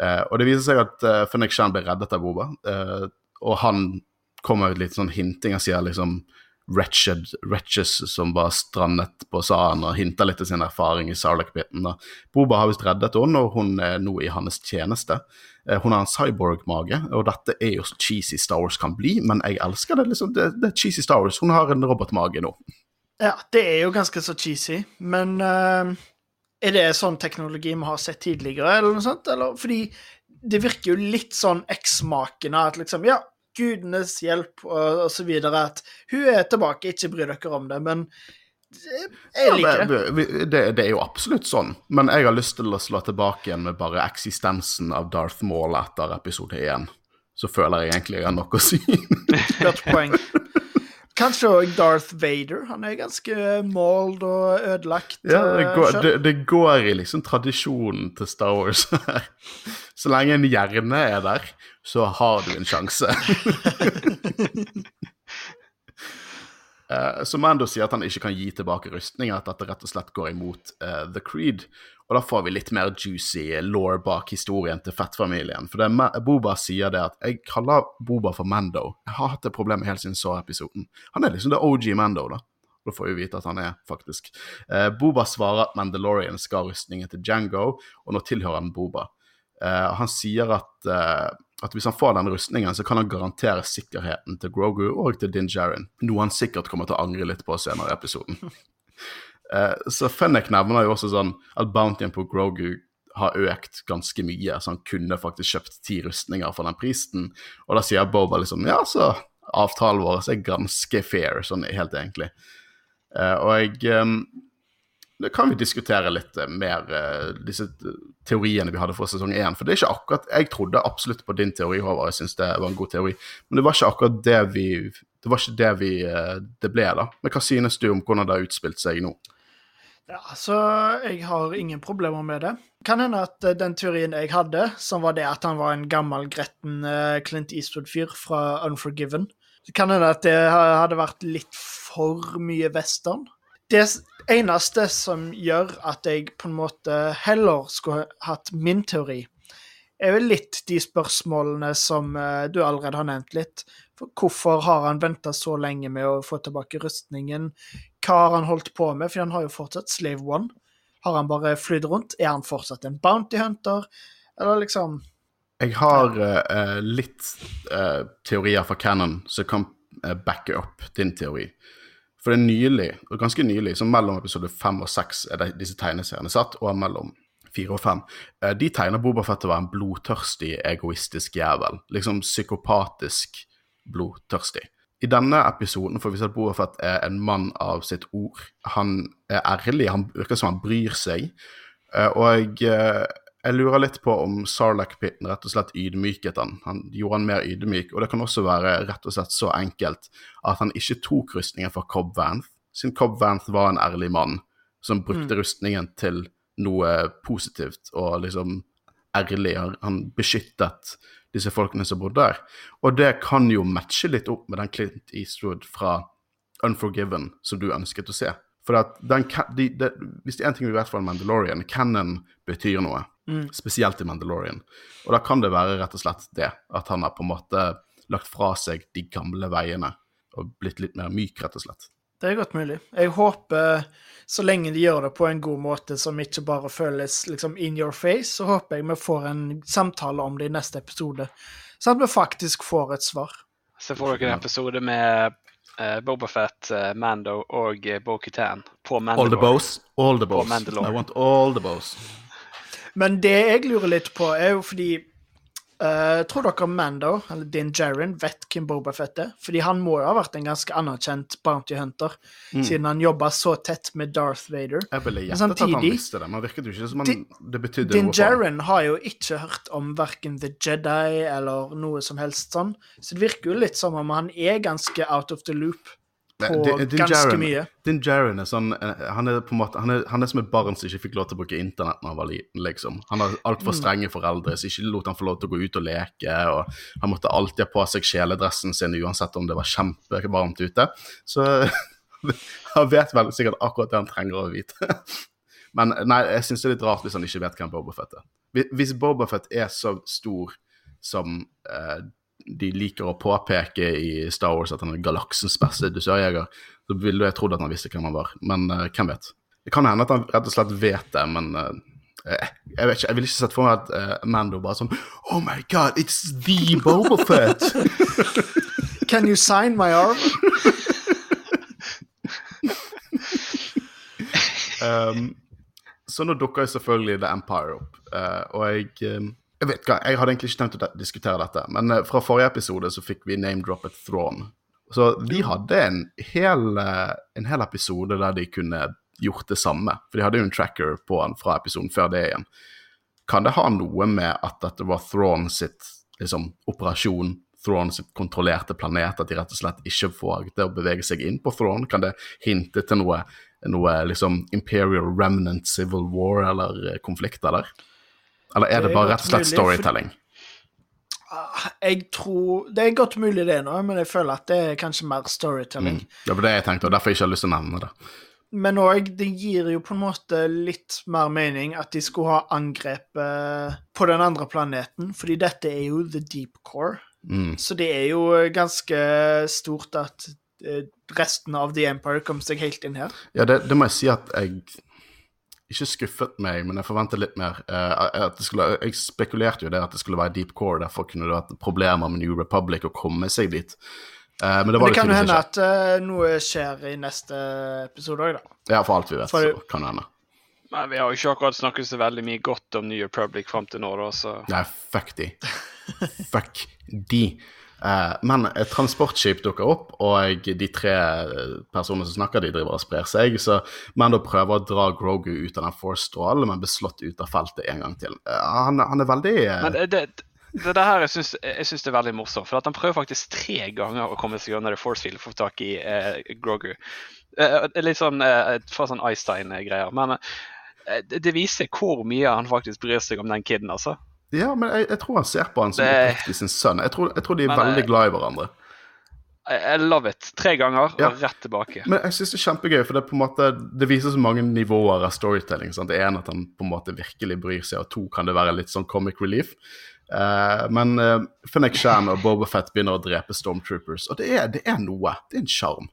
Eh, og det viser seg at uh, Fennek Shan blir reddet av Boba, eh, og han kommer med litt sånn hinting. og sier liksom wretched wretches som var strandet på Saan, og hinter litt til sin erfaring i Sarlacc-biten. Boba har visst reddet henne, og hun er nå i hans tjeneste. Hun har en cyborg-mage, og dette er jo så cheesy Star Wars kan bli, men jeg elsker det. liksom, Det, det er cheesy Star Wars. Hun har en robotmage nå. Ja, det er jo ganske så cheesy, men uh, er det sånn teknologi vi har sett tidligere, eller noe sånt? Eller, fordi det virker jo litt sånn eksmakende at liksom Ja, gudenes hjelp, og, og så videre, at hun er tilbake, ikke bry dere om det, men jeg liker det. det. Det er jo absolutt sånn, men jeg har lyst til å slå tilbake igjen med bare eksistensen av Darth Maul etter episode 1. Så føler jeg egentlig jeg har nok å si. Godt poeng. Kanskje òg Darth Vader. Han er ganske målt og ødelagt. Ja, det eh, går, det, det går, i liksom tradisjonen til Star Wars. så lenge en hjerne er der, så har du en sjanse. Som så Mando sier at han ikke kan gi tilbake rustninger, at dette rett og slett går imot uh, The Creed. Og da får vi litt mer juicy law bak historien til Fett-familien. For det, Boba sier det at 'jeg kaller Boba for Mando'. Jeg har hatt det problemet helt siden så episoden. Han er liksom det OG Mando, da. Da får vi vite at han er, faktisk. Eh, Boba svarer at Mandalorian skal ha rustningen til Jango, og nå tilhører han Boba. han sier at at hvis han får den rustningen, så kan han garantere sikkerheten til Grogu og til Din Jarin, noe han sikkert kommer til å angre litt på senere i episoden. uh, så Fennek nevner jo også sånn at bountyen på Grogu har økt ganske mye, så han kunne faktisk kjøpt ti rustninger for den prisen. Og da sier Boba liksom ja, så avtalen vår er ganske fair, sånn helt egentlig. Uh, og jeg um, det kan vi diskutere litt eh, mer, disse teoriene vi hadde for sesong én. For det er ikke akkurat Jeg trodde absolutt på din teori, Håvard. Jeg syns det var en god teori. Men det var ikke akkurat det vi Det var ikke det vi det ble, da. Men hva synes du om hvordan det har utspilt seg nå? Ja, så jeg har ingen problemer med det. Kan hende at uh, den teorien jeg hadde, som var det at han var en gammel, gretten Clint Eastwood-fyr fra Unforgiven Det kan hende at det hadde vært litt for mye western. Det eneste som gjør at jeg på en måte heller skulle hatt min teori, er vel litt de spørsmålene som eh, du allerede har nevnt litt. For hvorfor har han venta så lenge med å få tilbake rustningen? Hva har han holdt på med? For han har jo fortsatt Slave One. Har han bare flydd rundt? Er han fortsatt en bounty hunter? Eller liksom Jeg har uh, litt uh, teorier fra Cannon som kan uh, backe opp din teori. For det er nylig, og ganske nylig, så mellom episode fem og seks er det disse tegneseriene satt, og mellom fire og fem. De tegner Bobafett til å være en blodtørstig, egoistisk jævel. Liksom psykopatisk blodtørstig. I denne episoden får vi se at Bobafett er en mann av sitt ord. Han er ærlig, han virker som han bryr seg. Og jeg lurer litt på om Sarlac-pitten rett og slett ydmyket han. Han gjorde han mer ydmyk, og det kan også være rett og slett så enkelt at han ikke tok rustningen fra Cobb Vanth, siden Cobb Vanth var en ærlig mann som brukte mm. rustningen til noe positivt og liksom ærlig. Han beskyttet disse folkene som bodde der. Og det kan jo matche litt opp med den Clint Eastwood fra Unforgiven som du ønsket å se. For at den, de, de, Hvis det er én ting vi vet fra Mandalorian, canon betyr noe. Mm. Spesielt i Mandalorian. Og da kan det være rett og slett det, at han har på en måte lagt fra seg de gamle veiene og blitt litt mer myk, rett og slett. Det er godt mulig. Jeg håper, så lenge de gjør det på en god måte som ikke bare føles liksom in your face, så håper jeg vi får en samtale om det i neste episode, sånn at vi faktisk får et svar. Så får dere en episode med uh, Bobafett, uh, Mando og uh, Bo-Katan på Mandalore. All the bows. All the bows. I want all the bows. Men det jeg lurer litt på, er jo fordi uh, Tror dere Mando, eller Din Jarin, vet hvem Boba Fett er? Fordi han må jo ha vært en ganske anerkjent bounty hunter, mm. siden han jobba så tett med Darth Vader. Jeg ville gjettet at han visste det, men virket jo ikke som han, det betydde Din Jarin har jo ikke hørt om verken The Jedi eller noe som helst sånn, så det virker jo litt som om han er ganske out of the loop på din, din ganske Jaren, mye. Din Jaren er sånn eh, han er, på en måte, han er, han er som et barn som ikke fikk lov til å bruke internett da han var liten. liksom. Han har altfor mm. strenge foreldre som ikke lot han få lov til å gå ut og leke. og Han måtte alltid ha på seg kjeledressen sin uansett om det var kjempevarmt ute. Så han vet vel sikkert akkurat det han trenger å vite. Men nei, jeg syns det er litt rart hvis han ikke vet hvem Bobafett er. Hvis Bobafett er så stor som eh, de liker å påpeke i Star Wars at han er galaksens beste dusørjeger, så ville jeg trodd at han visste hvem han var. Men uh, hvem vet? Det kan hende at han rett og slett vet det, men uh, jeg vet ikke, jeg ville ikke sett for meg at uh, Mando bare sånn Oh my God, it's the Bobafett! Can you sign my arm? um, så nå dukker selvfølgelig The Empire opp, og jeg um, jeg vet hva, jeg hadde egentlig ikke tenkt å diskutere dette, men uh, fra forrige episode så fikk vi name-droppet Throne. Så vi hadde en hel, uh, en hel, episode der de kunne gjort det samme. For de hadde jo en tracker på han fra episoden før det igjen. Kan det ha noe med at dette var Throne sitt liksom, operasjon, Throne sitt kontrollerte planet, at de rett og slett ikke det å bevege seg inn på Throne? Kan det hinte til noe, noe liksom Imperial Remnant Civil War eller uh, konflikter der? Eller er det, bare rett og slett storytelling? Ah, jeg tror Det er godt mulig det nå, men jeg føler at det er kanskje mer storytelling. Mm. Det var det jeg tenkte, og derfor jeg ikke har lyst til å nevne det. Men òg, det gir jo på en måte litt mer mening at de skulle ha angrepet på den andre planeten, fordi dette er jo the deep core. Mm. Så det er jo ganske stort at eh, resten av The Empire kom seg helt inn her. Ja, det, det må jeg si at jeg ikke skuffet meg, men jeg forventet litt mer. Uh, skulle, jeg spekulerte jo det at det skulle være deep core, derfor kunne det vært problemer med New Republic å komme seg dit. Uh, men det, men det kan jo hende at uh, noe skjer i neste episode òg, da. Ja, for alt vi vet, for... så kan det hende. Men vi har jo ikke akkurat snakket så veldig mye godt om New Republic fram til nå, da, så Nei, fuck de. fuck de. Eh, men et transportskip dukker opp, og de tre personene som snakker, de driver og sprer seg. Så Mando prøver å dra Grogu ut av den force-strålen, men blir slått ut av feltet en gang til. Eh, han, han, er veldig eh, Men det, det, det, her jeg syns, jeg er veldig morsomt, for at han prøver faktisk tre ganger å komme seg gjennom force field for å få tak i eh, Grogu. Eh, litt sånn eh, fra sånn Einstein-greier. Men det viser hvor mye han faktisk bryr seg om den kiden, altså. Ja, men jeg, jeg, tror han ser på han som det... sin sønn. Jeg tror, jeg tror de er men, veldig glad i hverandre. I love it. Tre ganger Ja. og rett tilbake. Men jeg syns det er kjempegøy, for det, er på en måte, det viser så mange nivåer av storytelling. Sant? Det en at han på en måte virkelig bryr seg, og to kan det være litt sånn comic relief. Uh, men uh, Fennec Shan og Boba Fett begynner å drepe Stormtroopers, og det er, det er noe. Det er en sjarm.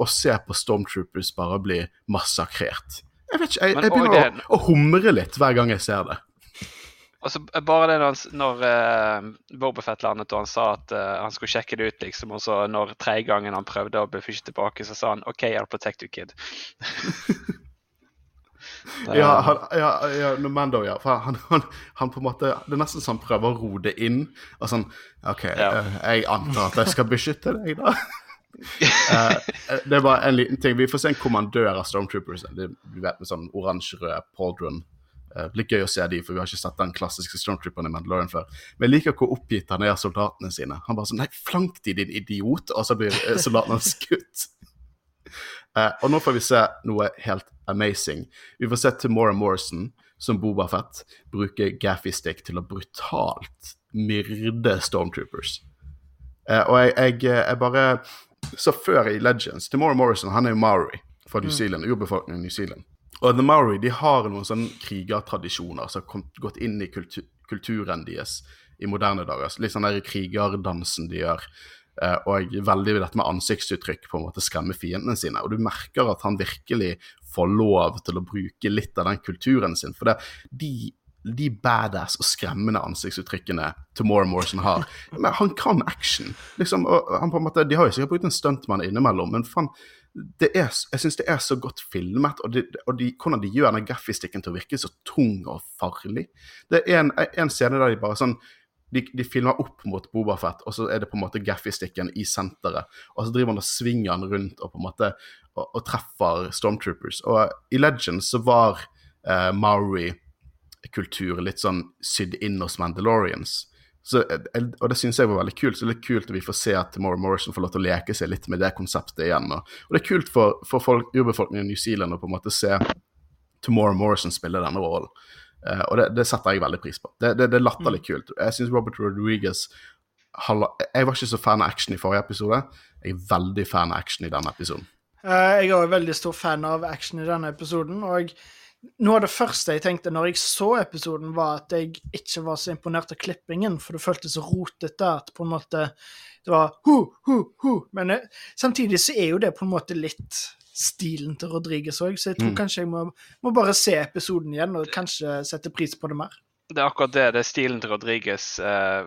Å se på Stormtroopers bare bli massakrert. Jeg vet ikke, jeg, jeg begynner å, å humre litt hver gang jeg ser det. Altså, bare det når, når uh, Bobafett landet og han sa at uh, han skulle sjekke det ut, liksom, og så når tredje gangen han prøvde å befishe tilbake, så sa han OK, I'll protect you, kid. er, Ja, han, ja, ja Mando, ja. For han, han, han på en måte Det er nesten så han prøver å roe det inn. Og sånn OK, Ja. uh, jeg antar at jeg skal beskytte deg, da. uh, det er bare en liten ting. Vi får se en kommandør av Stormtroopers. Det, du vet med sånn oransje-rød pauldron. Uh, litt gøy å se de, for vi har ikke sett den klassiske Stormtrooperen i Mandalorian før. Men jeg liker hvor oppgitt han er av soldatene sine. Han bare sånn Nei, flank de, din idiot! Og så blir eh, soldatene skutt. Uh, og nå får vi se noe helt amazing. Vi får se Timora Morrison som Boba Fett bruke gaffy stick til å brutalt myrde Stormtroopers. Uh, og jeg, jeg, jeg bare Så før i Legends Timora Morrison han er jo Maori fra New Zealand, urbefolkningen i New Zealand. Og The Maori de har noen sånne krigertradisjoner som har gått inn i kultur, kulturen deres i moderne dager. Litt sånn der krigerdansen de gjør. Eh, og veldig dette med ansiktsuttrykk på en måte skremme fiendene sine. Og du merker at han virkelig får lov til å bruke litt av den kulturen sin. For det, de, de badass og skremmende ansiktsuttrykkene Tomorrow Morrison har Men han kan action. Liksom, og han på en måte, De har jo sikkert brukt en stuntmann innimellom, men faen er, jeg syns det er så godt filmet, og, de, og de, hvordan de gjør den gaffistikken til å virke så tung og farlig. Det er en, en scene der de bare sånn de, de filmer opp mot Boba Fett, og så er det på en måte gaffistikken i senteret. Og så driver han og svinger han rundt og på en måte og, og treffer Stormtroopers. Og i Legends så var eh, Maori-kultur litt sånn sydd inn hos Mandalorians. Så, eh, og det syns jeg var veldig kult. Så det er kult at vi får se at Tomorrow Morrison får lov til å leke seg litt med det konseptet igjen. Og, det er kult for, for folk, urbefolkningen i New Zealand å på en måte se Tomorrow Morrison spille denne rollen. Uh, og det, det setter jeg veldig pris på. Det, det, det er latterlig kult. Jeg syns Robert Rodriguez Jeg var ikke så fan av action i forrige episode. Jeg er veldig fan av action i denne episoden. Uh, Jeg er også veldig stor fan av action i denne episoden. Og noe av det første jeg tenkte når jeg så episoden, var at jeg ikke var så imponert av klippingen, for det føltes så rotete at på en måte det var hu, hu, hu. Men eh, samtidig så er jo det på en måte litt stilen til Rodriguez òg, så jeg tror Mm. kanskje jeg må, må bare se episoden igjen og kanskje sette pris på det mer. Det er akkurat det. Det er stilen til Rodriguez, eh,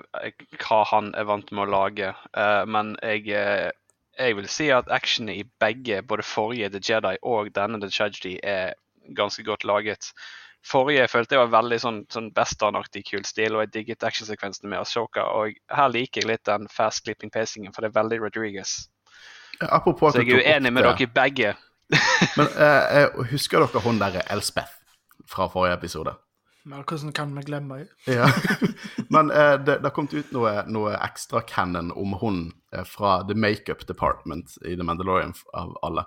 hva han er vant med å lage. Eh, men jeg, eh, jeg vil si at actionen i begge, både forrige The Jedi og denne The Tragedy, er ganske godt laget. Forrige følte jeg var veldig sånn, sånn westernaktig kul stil, og jeg digget actionsekvensene med Ashoka. Og her liker jeg litt den fast clipping pacingen, for det er veldig Rodriguez. Apropos Så jeg er uenig med dere begge. Men eh, eh, husker dere hun der Elspeth fra forrige episode? Men hvordan kan vi glemme henne? Ja. Men eh, det, det har kommet ut noe, noe ekstra canon om hun eh, fra The Makeup Department i The Mandalorian av alle.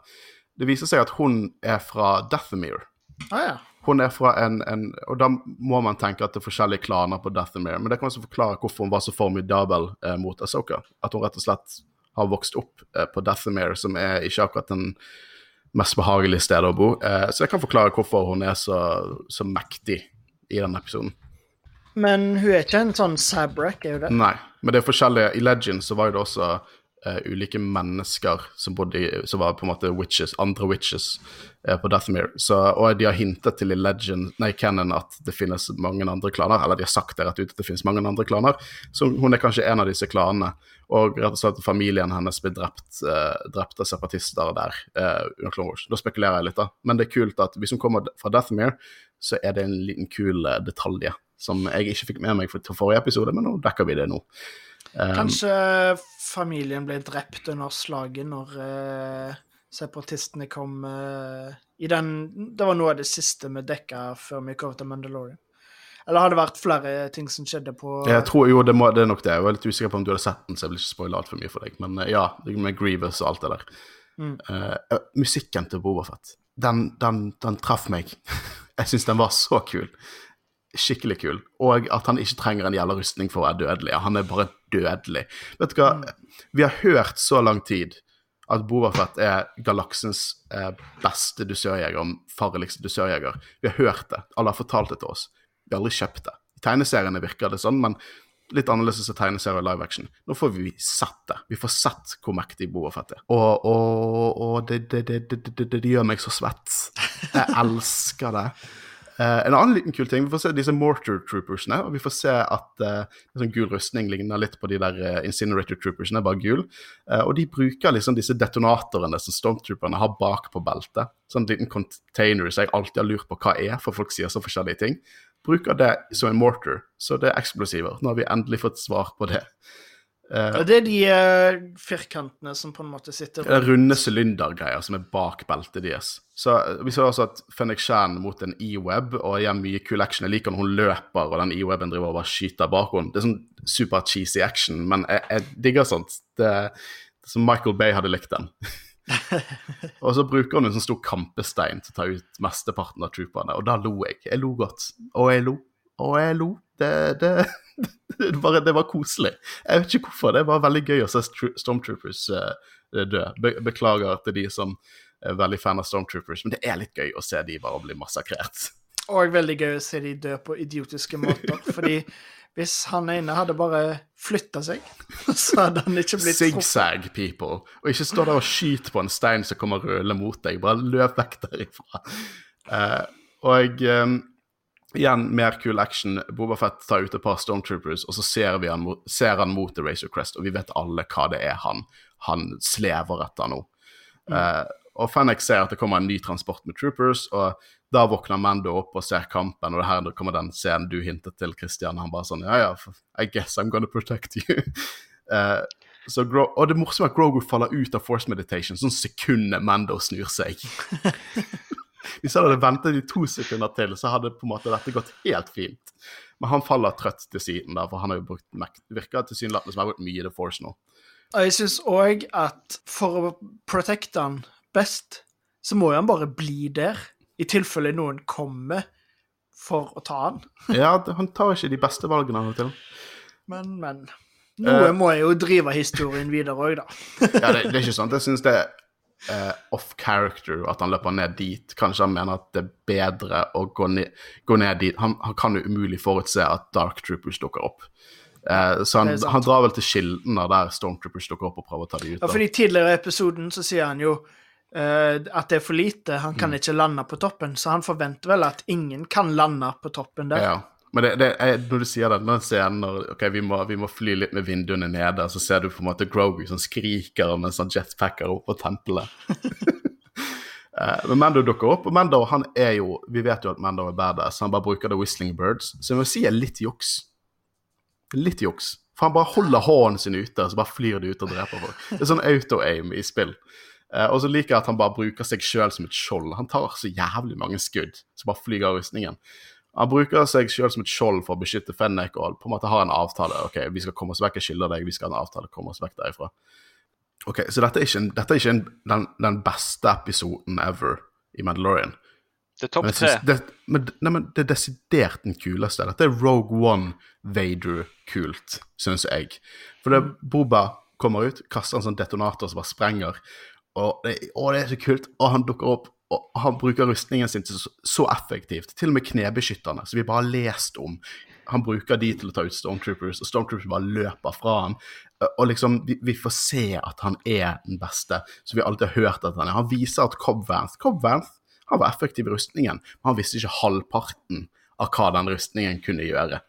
Det viser seg at hun er fra Dathomir. Ah, ja. Hun er fra en, en Og da må man tenke at det er forskjellige klaner på Dathomir. Men det kan også forklare hvorfor hun var så formidabel eh, mot Asoka. At hun rett og slett har vokst opp eh, på Dathomir, som er ikke akkurat den mest behagelige stedet å bo. Eh, så det kan forklare hvorfor hun er så, så mektig i denne episoden. Men hun er ikke en sånn Sabrek, er hun det? Nei, men det er forskjellige I Legends så var det også eh, ulike mennesker som bodde Som var på en måte witches, andre witches på Dathomir. Så, og de har hintet til i Legend, nei, Canon at det finnes mange andre klaner. Eller de har sagt det rett ut at det finnes mange andre klaner. Så hun er kanskje en av disse klanene. Og rett og slett familien hennes ble drept, eh, drept av separatister der eh, under Clone Wars. Da spekulerer jeg litt, da. Men det er kult at hvis hun kommer fra Dathomir, så er det en liten kul eh, detalj som jeg ikke fikk med meg fra forrige episode, men nå dekker vi det nå. Um, Kanskje familien ble drept under slaget når eh, separatistene kom uh, i den Det var noe av det siste vi dekka før vi kom til Mandalorian. Eller har det vært flere ting som skjedde på Jeg tror jo det, må, det er nok det. Jeg var litt usikker på om du hadde sett den, så jeg vil ikke spoile altfor mye for deg. Men uh, ja, med Grievous og alt det der. Mm. Eh, musikken til Boba Fett, den, den, den traff meg. jeg syns den var så kul. skikkelig kul. Og at han ikke trenger en jævla rustning for å være dødelig. Han er bare dødelig. Vet du hva, vi har hørt så lang tid at Bobafett er galaksens eh, beste dusørjeger, farligste dusørjeger. Vi har hørt det. Alle har fortalt det til oss. Vi har aldri kjøpt det. I tegneseriene virker det sånn, men litt annerledes enn tegneserier og live action. Nå får vi sett det. Vi får sett hvor mektig Bobafett er. Og, og, og det, det, det, det, gjør meg så svett. Jeg elsker det. Uh, en annen liten kul ting, vi får se disse Mortar Troopersene, og vi får se at uh, sånn gul rustning ligner litt på de der uh, Incinerator Troopersene, bare gul. og de bruker liksom disse detonatorene som Stormtrooperne har bak på beltet. Sånn liten container som jeg alltid har lurt på hva er, for folk sier så forskjellige ting. Bruker det som en mortar, så det er eksplosiver. Nå har vi endelig fått svar på det. Uh, det er de firkantene som på en måte sitter rundt. Runde sylindergreier som er bak beltet deres. Så uh, Vi så også at Fennik Shan mot en e-web, og igjen mye kul action. Jeg liker når hun løper, og den e-weben driver og bare skyter bak henne. Det er sånn super cheesy action, men jeg, jeg digger sånt. Det, det som Michael Bay hadde likt den. og så bruker hun en sånn stor kampestein til å ta ut mesteparten av trooperne, og da lo jeg. Jeg lo godt. Og jeg lo. Og jeg lo. Det, det det, var, det var koselig. Jeg vet ikke hvorfor, det var veldig gøy å se Stormtroopers uh, dø. Be beklager til de som er veldig fan av Stormtroopers, men det er litt gøy å se de bare bli massakrert. Og veldig gøy å se de dø på idiotiske måter, fordi hvis han ene hadde bare flytta seg, så hadde han ikke blitt Zigzag people. Og ikke stå der og skyte på en stein som kommer rullende mot deg. Bare løp vekk derifra. Uh, og um, Igjen mer kul action. Bobafett tar ut et par Stormtroopers, og så ser, han mot, ser han mot The Razor Crest, og vi vet alle hva det er han, han slever etter nå. Uh, og Fennek ser at det kommer en ny transport med troopers, og da våkner Mando opp og ser kampen, og her kommer den scenen du hintet til, Christian. Han bare sånn Ja, ja, I guess I'm gonna protect you. uh, så og det morsomme er at Grogu faller ut av force meditation sånn sekundet Mando snur seg. Hvis han hadde ventet de to sekunder til, så hadde på en måte dette gått helt fint. Men han faller trøtt til siden, der, for han har jo brukt. Det virker tilsynelatende som han har brukt mye i The Force nå. Jeg syns òg at for å protecte han best, så må jo han bare bli der, i tilfelle noen kommer for å ta han. ja, han tar ikke de beste valgene av og til. Men, men. Noe uh, må jo drive historien videre òg, da. ja, det, det, er ikke sant. Jeg syns det uh, off character at han løper ned dit. Kanskje han mener at det er bedre å gå ned, gå ned dit. Han, han, kan jo umulig forutse at Dark Troopers dukker opp. Uh, så han, han, drar vel til kildene der Stormtroopers dukker opp og prøver å ta dem ut. Ja, fordi Tidligere i episoden så sier han jo at det er for lite. Han kan mm. ikke lande på toppen, så han forventer vel at ingen kan lande på toppen der. Ja, men det, det er, når du sier den scenen når ok, vi må, vi må, fly litt med vinduene nede, så ser du på en måte Grogu som skriker mens han jetpacker opp på tempelet. uh, men Mando dukker opp, og Mando han er jo Vi vet jo at Mando er badass, han bare bruker The Whistling Birds, så jeg må si er litt juks. Litt juks. For han bare holder hånden sin ute, og så bare flyr de ut og dreper folk. Det er sånn auto-aim i spill. Uh, og så liker jeg at han bare bruker seg sjøl som et skjold. Han tar så jævlig mange skudd, så bare flyr av rustningen. Han bruker seg sjøl som et skjold for å beskytte Fennek og på en måte har en avtale. Ok, vi skal komme oss vekk, jeg skylder deg, vi skal ha en avtale, komme oss vekk derifra. Ok, Så dette er ikke, en, dette er ikke en, den, den, beste episoden ever i Mandalorian. Det er topp tre. Det, men, nei, men det er desidert den kuleste. Dette er Rogue One Vader-kult, syns jeg. For det Boba kommer ut, kaster en sånn detonator som bare sprenger. Og det, å, det er så kult. Og han dukker opp og han bruker rustningen sin så effektivt, til og med knebeskytterne, som vi bare har lest om. Han bruker de til å ta ut Stormtroopers, og Stormtroopers bare løper fra ham. Og liksom, vi, vi får se at han er den beste, som vi alltid har hørt at han er. Han viser at Cobb Vanth Cobb Vanth han var effektiv i rustningen, men han visste ikke halvparten av hva den rustningen kunne gjøre.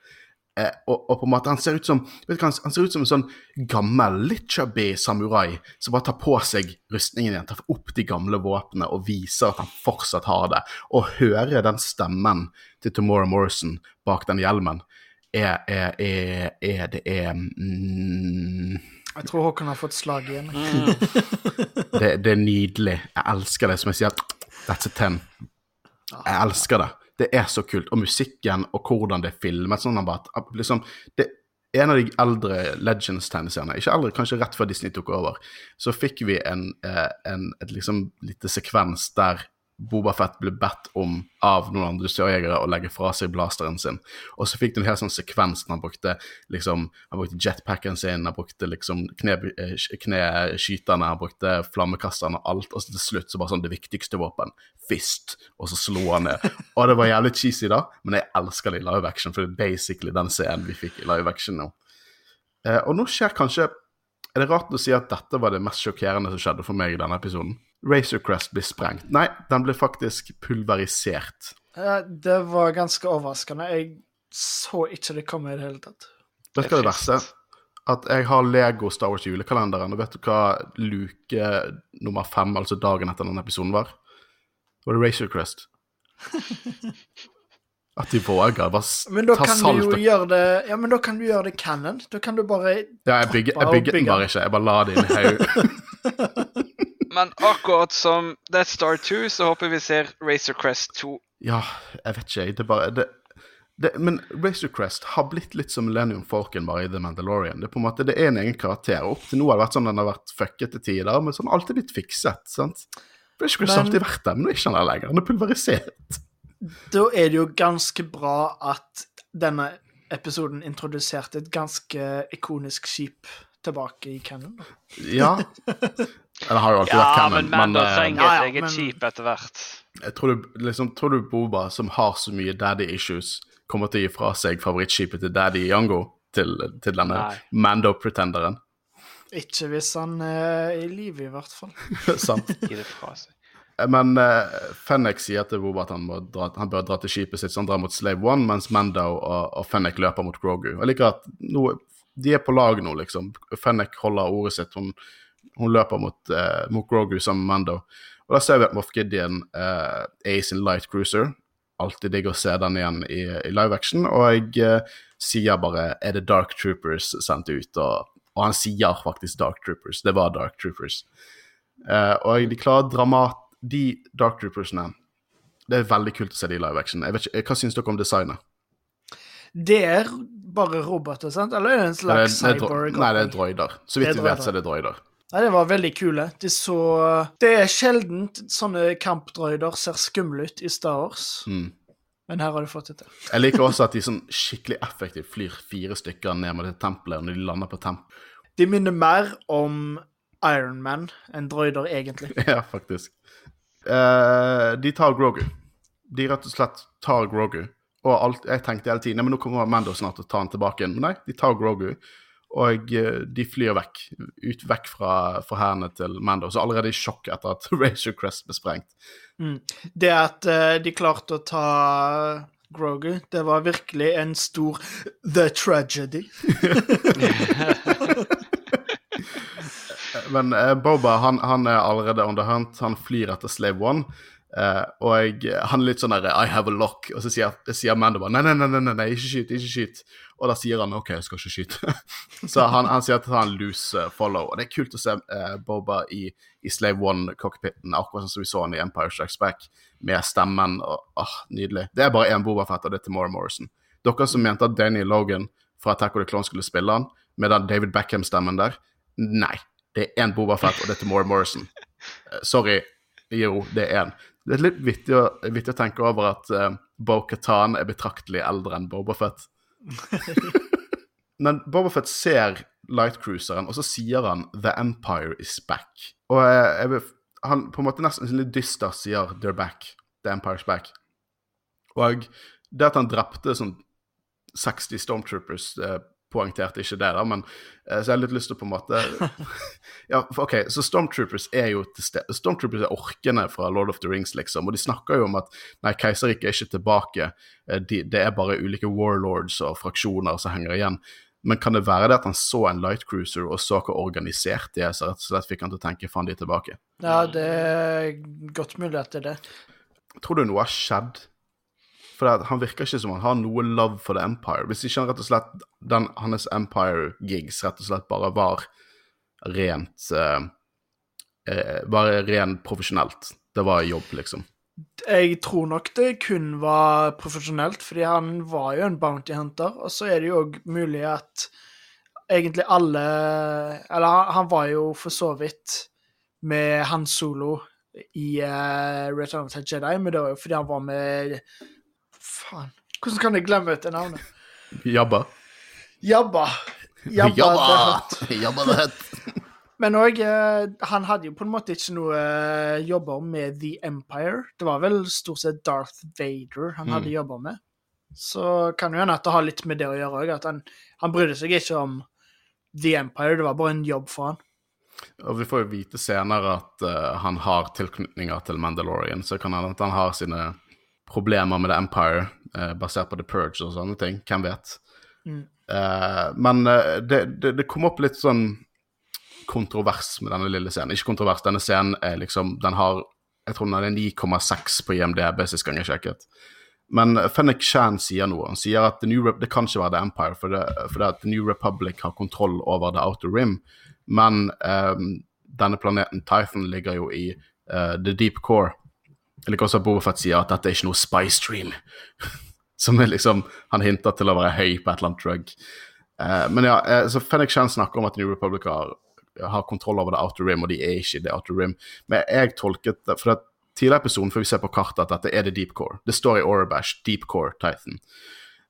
Eh, og, og, på en måte, Han ser ut som vet du, han ser ut som en sånn gammel, litt chubby samurai som bare tar på seg rustningen igjen, tar opp de gamle våpnene og viser at han fortsatt har det. Og høre den stemmen til Tomorrow Morrison bak den hjelmen, er, er, er, er Det er mm, Jeg tror Håkon har fått slag igjen. Det, det, er nydelig. Jeg elsker det. Som jeg sier, that's a ten. Jeg elsker det det er så kult. Og musikken og hvordan det er filmet. sånn at liksom, det en av de eldre Legends-tegneseriene, ikke eldre, kanskje rett før Disney tok over, så fikk vi en, eh, en et liksom lite sekvens der Bobafett ble bedt om av noen andre sørjegere å legge fra seg blasteren sin. Og så fikk du en hel sånn sekvens han brukte liksom, han brukte jetpacken sin, han brukte liksom eh, kneskyterne, han brukte flammekasterne og alt. Og så til slutt så bare sånn det viktigste våpen, fist, og så slo han ned. Og det var jævlig cheesy da, men jeg elsker det i live action, for det er basically den scenen vi fikk i live action nå. Eh, og nå skjer kanskje Er det rart å si at dette var det mest sjokkerende som skjedde for meg i denne episoden? Razor Crest blir sprengt. Nei, den blir faktisk pulverisert. Eh, Det var ganske overraskende. Jeg så ikke det komme i det hele tatt. Vet du hva det verste? At jeg har Lego Star Wars julekalenderen, og vet du hva luke nummer fem, altså dagen etter denne episoden, var? Var det Razor Crest. At de våger. Bare s- Men da ta kan salt du jo og gjøre det Ja, men da kan du gjøre det canon. Da kan du bare Ja, jeg bygger, jeg Bare den bare ikke. Jeg bare la det inn i haug. Men akkurat som Death Star 2, så håper vi ser Racer Crest 2. Ja, jeg vet ikke. Det er bare det, det, Men Razor Crest har blitt litt som Millennium Falcon bare i The Mandalorian. Det er på en måte, det er en egen karakter. Opp til nå har det vært sånn den har vært fucket til tider, men sånn alltid blitt fikset. sant? Det Crest har Men- alltid vært der, men nå er ikke han der lenger. Han er pulverisert. Da er det jo ganske bra at denne episoden introduserte et ganske ikonisk skip tilbake i canon. Ja. Den har jo alltid vært Ja, canon, men Mando eh, trenger et eget men- skip etter hvert. jeg tror du, liksom, tror du Boba, som har så mye daddy issues, kommer til å gi fra seg favorittskipet til daddy Yango til, til denne Mando-pretenderen? Ikke hvis han er i live, i hvert fall. Sant? Gi det fra seg. Men uh, Fennec sier til Boba at han, må dra, han bør dra til skipet sitt, så han drar mot Slave One, mens Mando og, og Fennec løper mot Grogu. Jeg liker at nå, de er på lag nå, liksom. Fennec holder ordet sitt. Hun, hun løper mot, uh, mot Grogu sammen med Mando. Og da ser vi at Moff Gideon uh, er i sin light cruiser. Alltid digg å se den igjen i, i live action. Og jeg uh, sier bare 'Er det Dark Troopers sendt ut?' Og, og han sier faktisk Dark Troopers. Det var Dark Troopers. Og de klarer dramat... De Dark Troopersene Det er veldig kult å se de i live action. Ikke, Hva syns dere om designet? Det er bare roboter, sant? Eller er det en Det er, slags det er cyborg? nei, det er droider. Så vidt vi vet, så er det droider. Nei, det var veldig kule. De så Det er sjelden sånne kampdroider ser skumle ut i Star Wars, Mm. men her har de fått det til. Jeg liker også at de sånn skikkelig effektivt flyr fire stykker ned mot det tempelet når de lander på temp. De minner mer om Iron Man enn droider, egentlig. ja, faktisk. Uh, de tar Grogu. De rett og slett tar Grogu. Og alt, jeg tenkte hele tiden «Nei, men nå kommer Mando snart og tar han tilbake. Men nei, de tar Grogu. Og eh, de flyr vekk. Ut vekk fra, fra hendene til Mando. Så allerede i sjokk etter at Razor Crest ble sprengt. Det at uh, de klarte å ta Grogu, det var virkelig en stor The Tragedy. Men uh, Boba han, han er allerede on the hunt. Han flyr etter Slave One. Eh, og han er litt sånn der I have a lock. Og så sier, sier Mando bare nei, nei, nei, nei, nei, ikke skyt, ikke skyt. Og da sier han OK, jeg skal ikke skyte. så han, han sier at han er loose eh, follow. Og det er kult å se uh, Boba i, i Slave One-cockpiten, akkurat sånn som vi så han i Empire Strikes Back, med stemmen. og ah, Nydelig. Det er bare én Boba Fett, og det er Tamora Morrison. Dere som mente at Danny Logan fra Attack of the Clone skulle spille han, med den David Beckham-stemmen der, nei. Det er én Boba Fett, og det er Tamora Morrison. Uh, sorry. Jo, det er én. Det er litt vittig å, vittig å tenke over at uh, Bo-Katan er betraktelig eldre enn Boba Fett. Men Boba Fett ser Lightcruiseren, og så sier han 'The Empire is back'. Og uh, han på en måte nesten litt dyster sier 'They're back'. The Empire's back. Og det at han drepte sånn 60 Stormtroopers, eh, poengterte ikke det, da, men eh, så jeg har litt lyst til å på en måte Ja, for, OK, så Stormtroopers er jo til stede Stormtroopers er orkene fra Lord of the Rings, liksom, og de snakker jo om at nei, keiserriket er ikke tilbake, eh, de, det er bare ulike warlords og fraksjoner som henger igjen. Men kan det være det at han så en lightcruiser og så hvor organisert de er, så rett og slett fikk han til å tenke faen, de er tilbake? Ja, det er godt mulig at det er det. Tror du noe har skjedd? For han virker ikke som han har noe love for The Empire. Hvis ikke han rett og slett den, hans Empire-gigs rett og slett bare var rent eh, uh, Bare rent profesjonelt. Det var jobb, liksom. Jeg tror nok det kun var profesjonelt, fordi han var jo en bounty hunter. Og så er det jo òg mulig at egentlig alle Eller han var jo for så vidt med Han Solo i uh, Return of the Jedi, men det var jo fordi han var med Faen, hvordan kan jeg glemme dette navnet? Jabba. Jabba. Jabba, the Jabba the Hutt. Men òg Han hadde jo på en måte ikke noe eh, jobber med The Empire. Det var vel stort sett Darth Vader han hadde Mm. jobber med. Så kan jo hende at det har litt med det å gjøre òg. At han, han brydde seg ikke om The Empire, det var bare en jobb for han. Og vi får jo vite senere at uh, han har tilknytninger til Mandalorian, så kan hende at han har sine problemer med The Empire, eh, basert på The Purge og sånne ting. Hvem vet? Mm. Eh, men eh, det, det, det kom opp litt sånn kontrovers med denne lille scenen. Ikke kontrovers, denne scenen er liksom Den har Jeg tror den er 9,6 på IMDb sist gang jeg sjekket. Men Fennek Shan sier noe. Han sier at The New Rep det kan ikke være The Empire, for det, for det The New Republic har kontroll over The Outer Rim. Men ehm, denne planeten Tython ligger jo i eh, The Deep Core. Jeg liker også at Bobafett sier at dette er ikke noe spy stream. Som er liksom Han hinter til å være høy på et eller annet drug. Eh, men ja, eh, så Fennek Shan snakker om at New Republic har, har kontroll over The Outer Rim, og de er ikke i The Outer Rim. Men jeg tolket det For det tidligere episoden får vi se på kartet at dette er det Deep Core. Det står i Orabash, Deep Core Titan.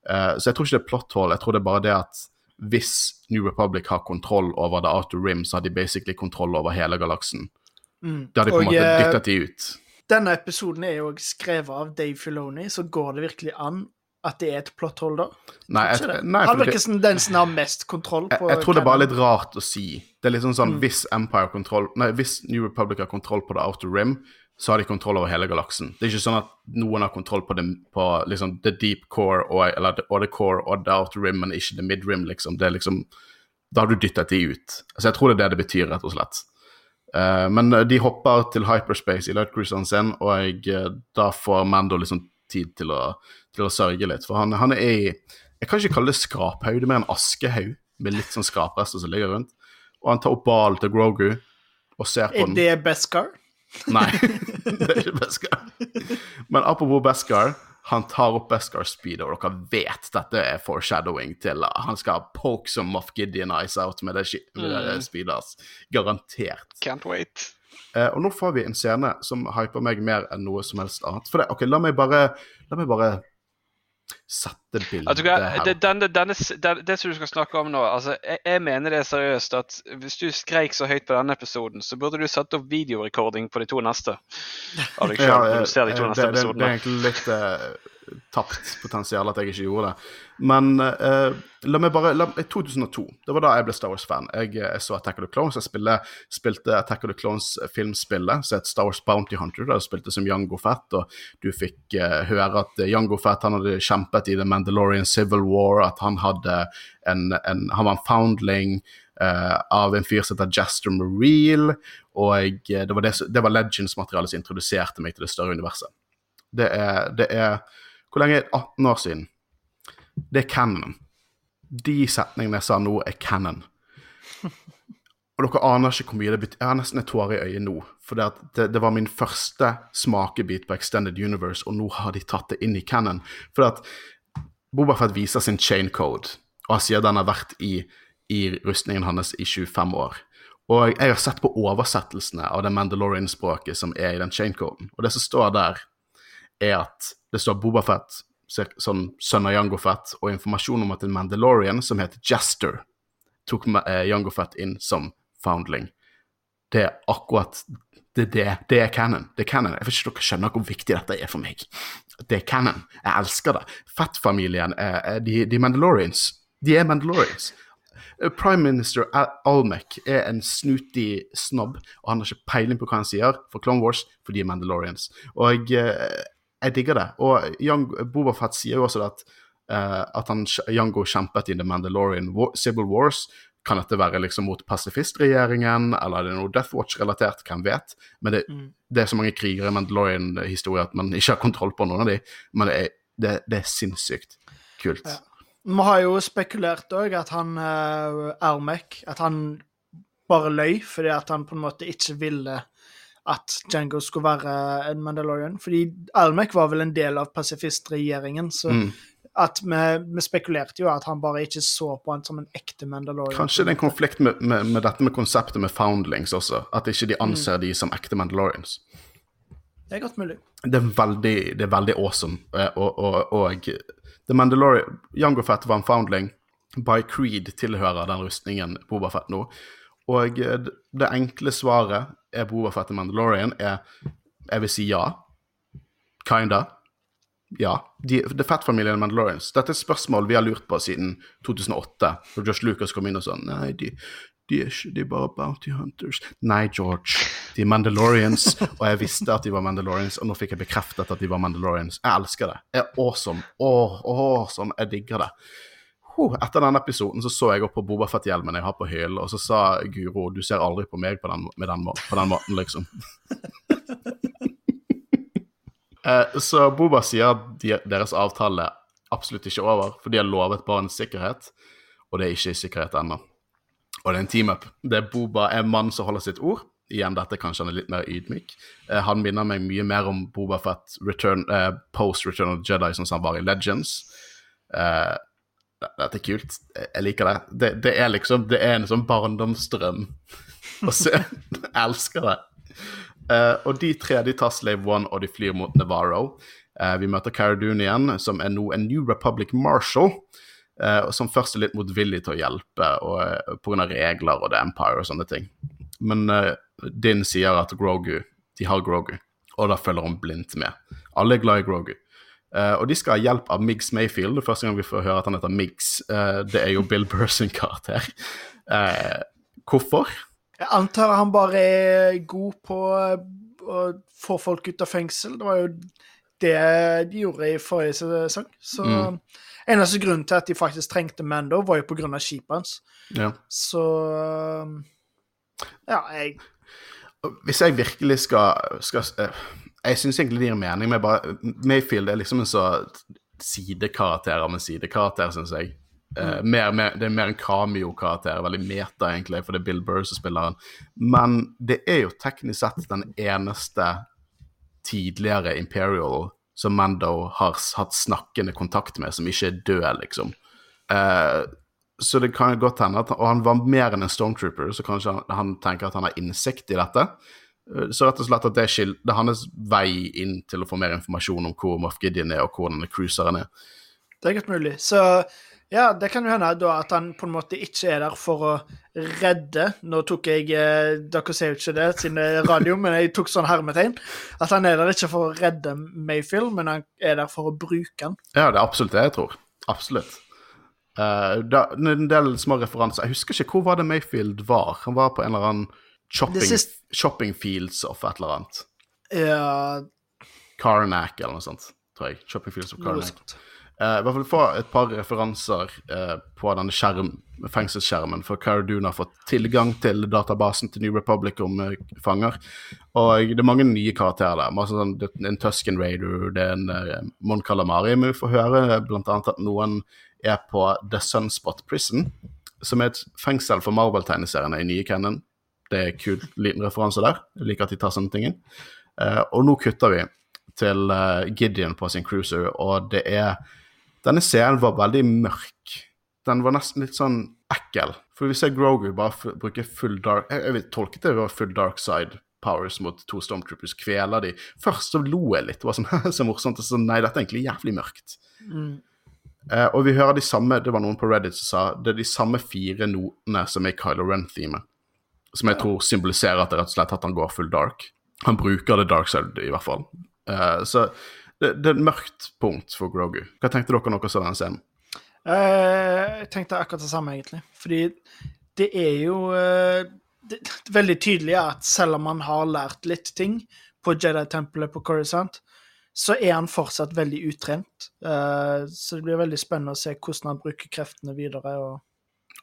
Eh, så jeg tror ikke det er plot hole, jeg tror det er bare det at hvis New Republic har kontroll over The Outer Rim, så har de basically kontroll over hele galaksen. Mm. Da har de på en måte eh, dyttet de ut. Denne episoden er jo skrevet av Dave Filoni, så går det virkelig an at det er et plot-hold da? Nei, det? jeg, nei Han virker som den som har mest kontroll på jeg, jeg tror det er bare litt rart å si. Det er litt sånn Mm. hvis Empire kontroll Nei, hvis New Republic har kontroll på The Outer Rim, så har de kontroll over hele galaksen. Det er ikke sånn at noen har kontroll på, det, på liksom The Deep Core og, eller the, og The Core og The Outer Rim, men ikke The Mid Rim, liksom. Det er liksom Da har du dyttet de ut. Altså, jeg tror det er det det betyr, rett og slett. Eh, men de hopper til hyperspace i lightcruiseren sin, og jeg, eh, da får Mando liksom tid til å, til å sørge litt. For han, han er i Jeg kan ikke kalle det skraphaug, det er mer en askehaug med litt sånn skraprester som ligger rundt. Og han tar opp ballen til Grogu og ser på den. Er det Beskar? Nei, det er ikke Beskar. Men apropos Beskar, han tar opp Beskar speed, og dere vet dette er foreshadowing til uh, Han skal poke som Moff Gideon eyes out med det, med det Mm. speedet hans. Garantert. Can't wait. Uh, og nå får vi en scene som hyper meg mer enn noe som helst annet. For det, ok, la meg bare, la meg bare sette bildet her. det, denne, denne, den, det som du skal snakke om nå altså, jeg, jeg mener det er seriøst at hvis du skreik så høyt på denne episoden, så burde du satt opp videorekording på de to neste. Av deg selv, Ja, når du ser de to neste det, det, det er egentlig litt eh, tapt potensial at jeg ikke gjorde det. Men uh, la meg bare la, 2002, det var da jeg ble Star Wars-fan. Jeg, eh, jeg så Attack of the Clones. Jeg spille, spilte Attack of the Clones-filmspillet, som het Star Wars Bounty Hunter. Der jeg spilte som Jango Fett, og du fikk uh, høre at Jango Fett han hadde kjempet i The Mandalorian Civil War, at han hadde en, en Han var en foundling Uh, av en fyr som heter Jaster Mareel, og jeg, eh, det var, var Legends-materialet som introduserte meg til det større universet. Det er, det er Hvor lenge er det? 18 år siden. Det er canon. De setningene jeg sa nå, er canon. Og dere aner ikke hvor mye det betyr. Jeg har nesten et tåre i øyet nå. For det, det, det var min første smakebit på Extended Universe, og nå har de tatt det inn i canon. For at Bobafett viser sin chain code, og han sier den har vært i, i rustningen hans i 25 år. Og jeg har sett på oversettelsene av det Mandalorian-språket som er i den chain-coden. Og det som står der, er at det står Bobafett, sånn sønn av Jango Fett, og informasjon om at en Mandalorian som heter Jester, tok eh, Jango Fett inn som foundling. Det er akkurat det, det, det er canon. Det er canon. Jeg vet ikke om dere skjønner hvor viktig dette er for meg. Det er canon. Jeg elsker det. Fett-familien er, er de, de Mandalorians. De er Mandalorians. Eh, Prime Minister Al Almec er en snutig snobb, og han har ikke peiling på hva han sier for Clone Wars, for de er Mandalorians. Og eh, jeg digger det. Og Young, Boba Fett sier jo også at, uh, at han, Jango kjempet i The Mandalorian War, Civil Wars. Kan dette være liksom mot pasifistregjeringen, eller er det noe Death Watch-relatert? Hvem vet? Men det, Mm. det er så mange krigere i Mandalorian-historie at man ikke har kontroll på noen av de, men det er, det, det er sinnssykt kult. Ja. Vi har jo spekulert òg at han uh, Almec At han bare løy fordi at han på en måte ikke ville at Jango skulle være en Mandalorian. Fordi Almec var vel en del av pasifistregjeringen, så Mm. at vi, vi spekulerte jo at han bare ikke så på han som en ekte Mandalorian. Kanskje det er en konflikt med, med, med dette med konseptet med foundlings også, at ikke de anser de som ekte Mandalorians. Det er godt mulig. Det er veldig, det er veldig awesome. Eh, Og, og, og The Mandalorian Jango Fett var en foundling. By Creed tilhører den rustningen Boba Fett nå. Og eh, det- det enkle svaret er Boba Fett i Mandalorian er Jeg vil si ja. Kinda. Ja. De, er Fett-familien Mandalorians. Dette er et spørsmål vi har lurt på siden 2008, da Josh Lucas kom inn og sa nei, de, de, er, ikke, de er bare bounty hunters. Nei, George, de er Mandalorians, og jeg visste at de var Mandalorians, og nå fikk jeg bekreftet at de var Mandalorians. Jeg elsker det. Det er awesome. Åh, awesome. Jeg digger det. Huh, etter den episoden så så jeg opp på Boba Fett-hjelmen jeg har på hyllen, og så sa Guro du ser aldri på meg på den, den, på den måten, liksom. Eh, så Boba sier at de, deres avtale absolutt ikke er over, for de har lovet barns sikkerhet, og det er ikke sikkerhet ennå. Og det er en team-up. Det er Boba en mann som holder sitt ord. Igjen, dette kanskje han er litt mer ydmyk. Eh, han minner meg mye mer om Boba Fett return, eh, post Return of the Jedi, sånn som han var i Legends. Eh, dette er kult. Jeg liker det. det. Det er liksom Det er en sånn barndomsdrøm å se. Jeg elsker det. Uh, og de tre de tar Slave One, og de flyr mot Navarro. Uh, vi møter Cara Dune igjen, som er nå en New Republic Marshal. Uh, som først er litt motvillig til å hjelpe og, pga. regler og The Empire og sånne ting. Men Din sier at Grogu De har Grogu, og da følger hun blindt med. Alle er glad i Grogu. Eh, og de skal ha hjelp av Miggs Mayfield. Det er første gang vi får høre at han heter Miggs. Eh, det er jo Bill Burr sin karakter. Eh, hvorfor? Jeg antar han bare er god på å få folk ut av fengsel. Det var jo det de gjorde i forrige sesong. Så Mm. eneste grunnen til at de faktisk trengte Mando, var jo på grunn av skipet hans. Ja. Så Ja, jeg Hvis jeg virkelig skal, skal Jeg syns egentlig det gir mening, men bare Mayfield er liksom en så sidekarakter av en sidekarakter, syns jeg. Uh, mer, mer, det er mer en cameo-karakter, veldig meta, egentlig, for det er Bill Burr som spiller han. Men det er jo teknisk sett den eneste tidligere Imperial som Mando har hatt snakkende kontakt med, som ikke er død, liksom. Uh, så det kan godt hende at Og han var mer enn en stormtrooper, så kanskje han, han tenker at han har innsikt i dette. Eh, Så rett og slett at det er, skil- det er hans vei inn til å få mer informasjon om hvor Moff Gideon er, og hvor denne cruiseren er. Det er godt mulig. Så ja, det kan jo hende da at han på en måte ikke er der for å redde Nå tok jeg eh, Dere ser jo ikke det siden er radio, men jeg tok sånn hermetegn. At han er der ikke for å redde Mayfield, men han er der for å bruke han. Ja, det er absolutt det jeg tror. Absolutt. Eh, da, en del små referanser. Jeg husker ikke hvor var det Mayfield var. Han var på en eller annen shopping, Det shopping fields of et eller annet. Ja, Karnak eller noe sånt, tror jeg. Shopping fields of Karnak. Eh, I hvert fall få et par referanser uh, på denne skjerm, fengselsskjermen, for Caradun har fått tilgang til databasen til New Republic om uh, fanger. Og det er mange nye karakterer der. Masse sånn, det er en Tusken Raider, det er en uh, Mon Calamari. Men vi får høre blant annet at noen er på The Sunspot Prison, som er et fengsel for Marvel-tegneseriene i nye Cannon. Det er en kul liten referanse der. Jeg liker at de tar sånne ting inn. Uh, og nå kutter vi til uh, Gideon på sin cruiser, og det er Denne scenen var veldig mørk. Den var nesten litt sånn ekkel. For vi ser Grogu bare bruke full dark Jeg, jeg tolket det var full dark side powers mot to stormtroopers, kveler de. Først så lo jeg litt, det var sånn så morsomt, og så nei, dette er egentlig jævlig mørkt. Eh, og vi hører de samme, det var noen på Reddit som sa, det er de samme fire notene som er Kylo Ren-themet. Som jeg tror symboliserer at det rett og slett at han går full dark. Han bruker det dark side i hvert fall. Uh, så det, det er et mørkt punkt for Grogu. Hva tenkte dere når dere så den scenen? Eh, Jeg tenkte akkurat det samme, egentlig. Fordi det er jo uh, det, det er veldig tydelig at selv om han har lært litt ting på Jedi-tempelet på Coruscant, så er han fortsatt veldig utrent. Så det blir veldig spennende å se hvordan han bruker kreftene videre. og,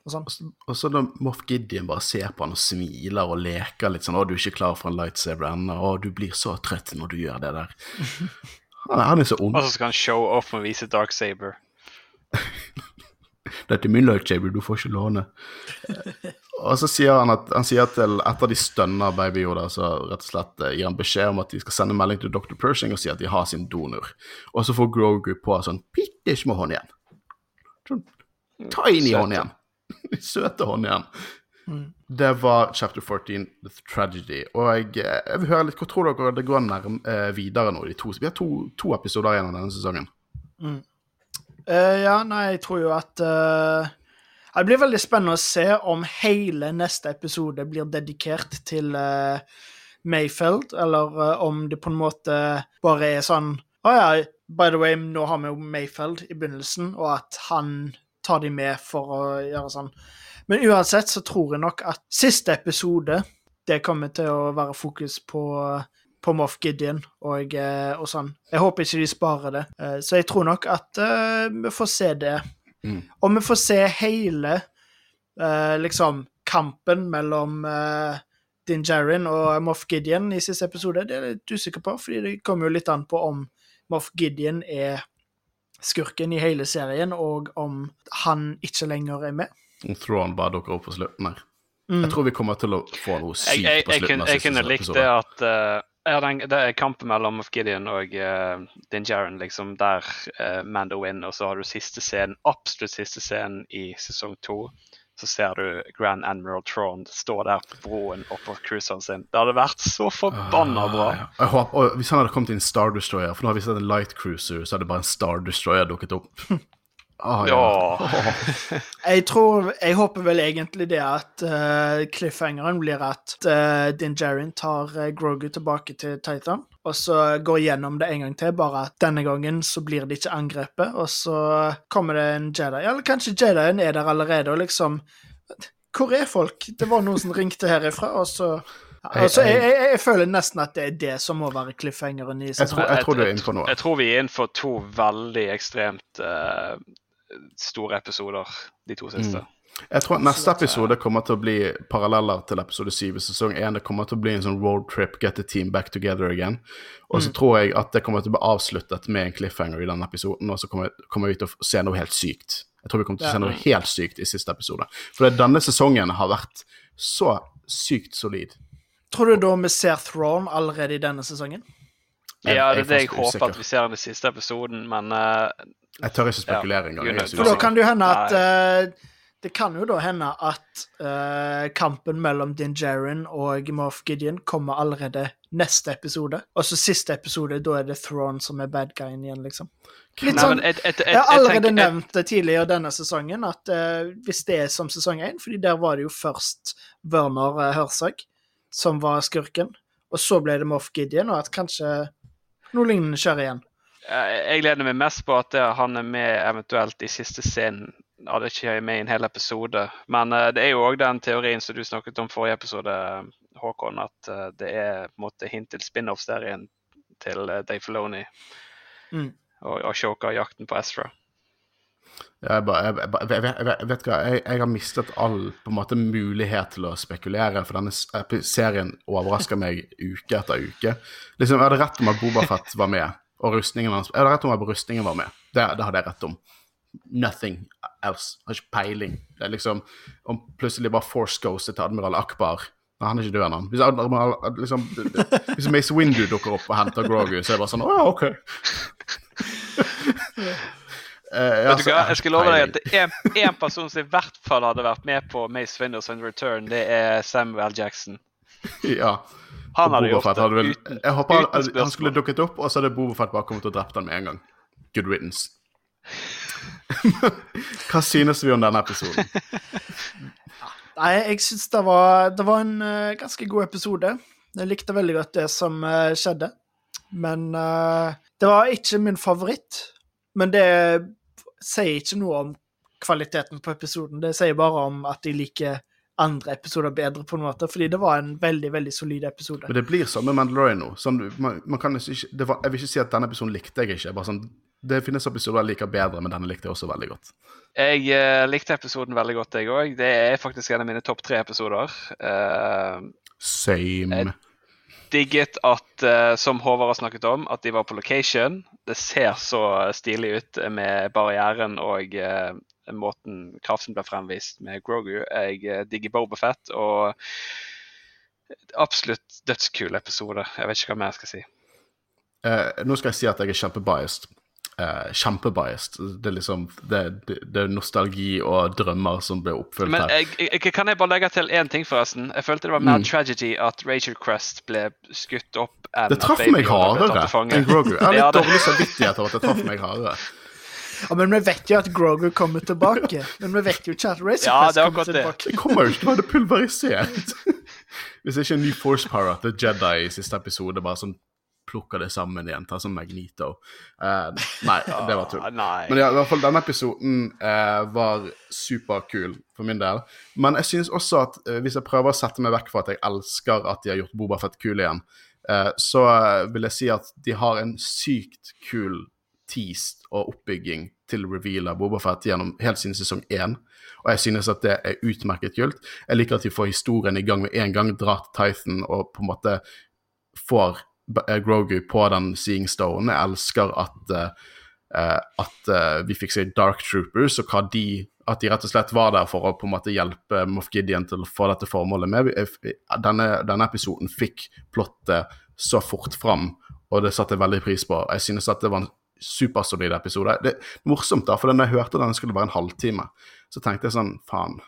og sånn. Og så når Moff Gideon bare ser på han og smiler og leker litt sånn 'Å, du er ikke klar for en lightsaber ennå. Å, du blir så trøtt når du gjør det der'. Han han er så ond. Og så skal han show off og vise Dark Saber. 'Dette er min lightsaber, du får ikke låne'. og så sier han at han sier til etter de stønner Baby Yoda, så rett og slett eh, gir han beskjed om at de skal sende melding til Dr. Pershing og si at de har sin donor. Og så får Grogu på sånn bitte små hånd igjen. Sånn tiny hånd igjen. Søte hånd igjen. Det var chapter 14, The Tragedy. Og jeg, eh, jeg vil høre litt, Hvor tror dere det går nærm, eh, videre nå? De to, vi har to, to episoder igjen av denne sesongen. Eh, ja, nei, jeg tror jo at uh, Det blir veldig spennende å se om hele neste episode blir dedikert til uh, Mayfeld, eller om det på en måte bare er sånn Å ja, by the way, nå har vi jo Mayfeld i begynnelsen, og at han tar de med for å gjøre sånn. Men uansett så tror jeg nok at siste episode det kommer til å være fokus på på Moff Gideon og, eh, og sånn. Jeg håper ikke de sparer det. Eh, Så jeg tror nok at uh, vi får se det. Mm. Og vi får se hele uh, liksom kampen mellom uh, Din Djarin og Moff Gideon i siste episode. Det er jeg litt usikker på, fordi det kommer jo litt an på om Moff Gideon er skurken i hele serien, og om han ikke lenger er med. Om Thrawn bare dukker opp på slutten her. Mm. Jeg tror vi kommer til å få noe sykt Jeg, jeg, på jeg, slutten kunne, av jeg kunne likt det at uh, ja, den, det er kampen mellom Moff Gideon og uh, Din Djarin, liksom, der uh, Mando vinner, og så har du siste scenen, absolutt siste scenen i sesong to. Så ser du Grand Admiral Tron stå der på broen oppå cruiseren sin. Det hadde vært så forbanna bra. Ah, ja. Håper, og hvis han hadde kommet i en Star Destroyer, for nå har vi sett en Light Cruiser, så hadde bare en Star Destroyer dukket opp. Ah, ja. Ja. Jeg tror Jeg håper vel egentlig det at uh, cliffhangeren blir at uh, Din Djarin tar uh, Grogu tilbake til Titan, og så går gjennom det en gang til, bare at denne gangen så blir det ikke angrepet, og så kommer det en Jedi. Eller kanskje Jedien er der allerede, og liksom Hvor er folk? Det var noen som ringte herifra, og så altså, jeg, jeg, jeg føler nesten at det er det som må være cliffhangeren i Jeg tror, sesongen. jeg tror du er innenfor noe. Jeg tror vi er innenfor to veldig ekstremt uh, store episoder, de to siste. Jeg tror at neste episode kommer til å bli paralleller til episode 7 i sesong 1. Det kommer til å bli en sånn roadtrip, get the team back together again. Og så tror jeg at det kommer til å bli avsluttet med en cliffhanger i denne episoden, og så kommer, kommer vi til å se noe helt sykt. Jeg tror vi kommer til å se noe helt sykt i siste episode. For denne sesongen har vært så sykt solid. Tror du da vi ser Thrawn allerede i denne sesongen? Ja, det er det jeg håper at vi ser i den siste episoden, men uh, Jeg tør ikke spekulere engang. Ja, er For da kan det jo hende at eh, Det kan jo da hende at uh, kampen mellom Din Djarin og Moff Gideon kommer allerede neste episode. Og så siste episode, da er det Thrawn som er bad guyen igjen, liksom. Litt sånn, Nei, jeg, et, et, jeg har allerede tenker- nevnt det tidligere denne sesongen, at uh, hvis det er som sesong én fordi der var det jo først Werner uh, Herzog som var skurken, og så ble det Moff Gideon, og at kanskje noe lignende skjer igjen. Jeg gleder meg mest på at han er med eventuelt i siste scenen. Det er ikke med i en hel episode. Men eh, det er jo òg den teorien som du snakket om forrige episode, Håkon, at eh, det er på en måte hint til spin-off-serien til uh, Dave Filoni Mm. og, Ashoka-jakten på Ezra. Jeg, bare, jeg, jeg, jeg, jeg, jeg vet hva, jeg, jeg har mistet all på en måte mulighet til å spekulere, for denne serien overrasker meg uke etter uke. Liksom, Jeg hadde rett om at Bobafett var med, og rustningen hans Jeg hadde rett om at rustningen var med. Det, det hadde jeg rett om. Nothing else. Har ikke peiling. Det er liksom Om plutselig bare Force Ghost til Admiral Akbar Nei, han er ikke død ennå. Hvis, Admiral, liksom, hvis Mace Windu dukker opp og henter Grogu, så er det bare sånn Å ja, OK. Uh, Vet du hva, jeg skal love deg at én person som i hvert fall hadde vært med på Mace Windows and Return, det er Samuel Jackson. Ja. Han hadde gjort det uten, jeg håper han, han skulle dukket opp, og så hadde Bobofet bare kommet og drept han med en gang. Good riddance. Hva synes vi om denne episoden? Nei, jeg syns det var, det var en uh, ganske god episode. Jeg likte veldig godt det som uh, skjedde. Men uh, det var ikke min favoritt. Men det sier ikke noe om kvaliteten på episoden. Det sier bare om at jeg liker andre episoder bedre, på en måte. Fordi det var en veldig, veldig solid episode. Men det blir sånn med Mandalorian nå. Sånn, man, man kan ikke, det var, jeg vil ikke si at denne episoden likte jeg ikke. Bare sånn, det finnes episoder jeg liker bedre, men denne likte jeg også veldig godt. Jeg uh, likte episoden veldig godt, jeg òg. Det er faktisk en av mine topp tre episoder. Uh, Same. Jeg digget at, uh, som Håvard har snakket om, at de var på location. Det ser så stilig ut med barrieren og måten kraften ble fremvist med Grogu. Jeg digger Bobafett og absolutt dødskul episode. Jeg vet ikke hva mer jeg skal si. Nå skal jeg si at jeg er kjempebiased. Eh, kjempebiased. Det er liksom det, det, det er nostalgi og drømmer som blir oppfylt Men her. jeg, jeg, kan jeg bare legge til én ting, forresten? Jeg følte det var mer Mm. tragedy at Rachel Crest ble skutt opp enn Det traff meg hardere enn Grogu. Jeg har litt dårlig samvittighet over at det traff meg hardere. Ja, men vi vet jo at Grogu kommer tilbake. Men vi vet jo ikke at Razor Ja, Crest er kommer det. tilbake. Det kommer jo ikke til å være pulverisert. Hvis det ikke er en ny Force Power at The Jedi i siste episode bare sånn plukker det sammen igjen, tar sånn Magnito. Uh, nei, det var tull. Men ja, i hvert fall denne episoden uh, var superkul for min del. Men jeg synes også at uh, hvis jeg prøver å sette meg vekk fra at jeg elsker at de har gjort Boba Fett kul igjen, eh, så eh, vil jeg si at de har en sykt kul tease og oppbygging til reveal av Boba Fett gjennom helt siden sesong én. Og jeg synes at det er utmerket kult. Jeg liker at de får historien i gang med en gang, drar til Tython og på en måte får eh, Grogu på den Seeing Stone. Jeg elsker at eh, eh, at uh, vi fikk se Dark Troopers, og hva de at de rett og slett var der for å på en måte hjelpe Moff Gideon til å få dette formålet med. Denne, denne episoden fikk plottet så fort fram, og det satte jeg veldig pris på. Jeg synes at det var en supersolid episode. Det er morsomt, da, for da jeg hørte den skulle være en halvtime, så tenkte jeg sånn, faen.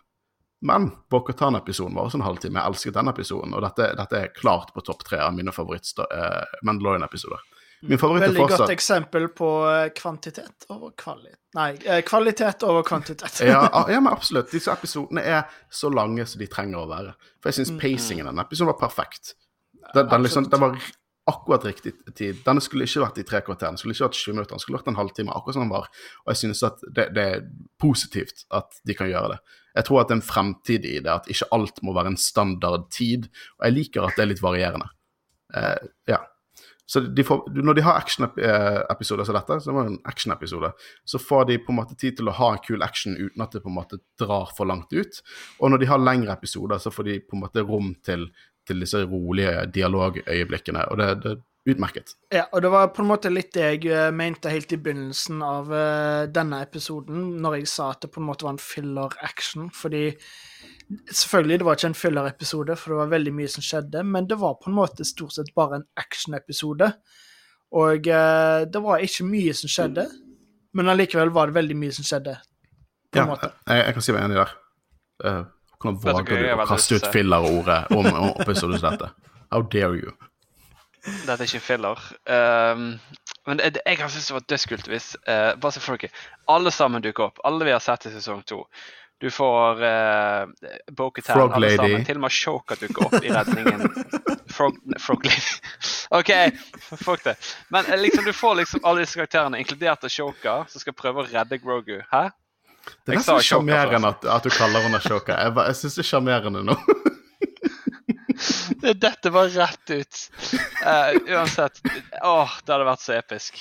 Men Bokhatan-episoden var også en halvtime. Jeg elsket den episoden, og dette, dette er klart på topp tre av mine favoritt-Mandalorian-episoder. Min favoritt Veldig godt eksempel på eh, kvantitet over kvalitet. Nei, eh, kvalitet over kvantitet. ja, ja, men absolutt. Disse episodene er så lange som de trenger å være. For jeg syns pacingen i denne episoden var perfekt. Den, den, liksom, den var akkurat riktig tid. Denne skulle ikke vært i tre kvarter, den skulle ikke vært 20 minutter, den skulle vært en halvtime, akkurat som den var. Og jeg synes at det, det er positivt at de kan gjøre det. Jeg tror at det er en fremtid i det, at ikke alt må være en standard tid. Og jeg liker at det er litt varierende. Eh, ja. Så de får, når de har actionepisoder som dette, så det en action så får de på en måte tid til å ha en kul action uten at det på en måte drar for langt ut. Og når de har lengre episoder, så får de på en måte rom til, til disse rolige dialogøyeblikkene, og det, det er utmerket. Ja, og det var på en måte litt det jeg eh, mente helt i begynnelsen av uh, denne episoden, når jeg sa at det på en måte var en filler-action, fordi Selvfølgelig, det var ikke en filler-episode, for det var veldig mye som skjedde, men det var på en måte stort sett bare en action-episode. Og uh, det var ikke mye som skjedde, men allikevel var det veldig mye som skjedde, på Ja, jeg, jeg kan si meg enig der. Uh, hvordan våger du å kaste ut filler-ordet om, om episoder som dette? How dare you? Dette er ikke filler. Um, men det, jeg har syntes det var dødskult hvis uh, Bare for. Alle sammen dukker opp. Alle vi har sett i sesong to. Du får uh, Bo-Katan, Frog alle Lady. sammen. Til og med Shoka dukker opp i redningen. Frog, Frog Lady. OK, fuck det. Men eh, liksom, du får liksom alle disse karakterene, inkludert Shoka, som skal prøve å redde Grogu. Hæ? Det er nesten sjarmerende at, at du kaller henne Ashoka. Jeg, jeg syns det er sjarmerende nå. Dette var rett ut. Uh, uansett. Åh, det hadde vært så episk.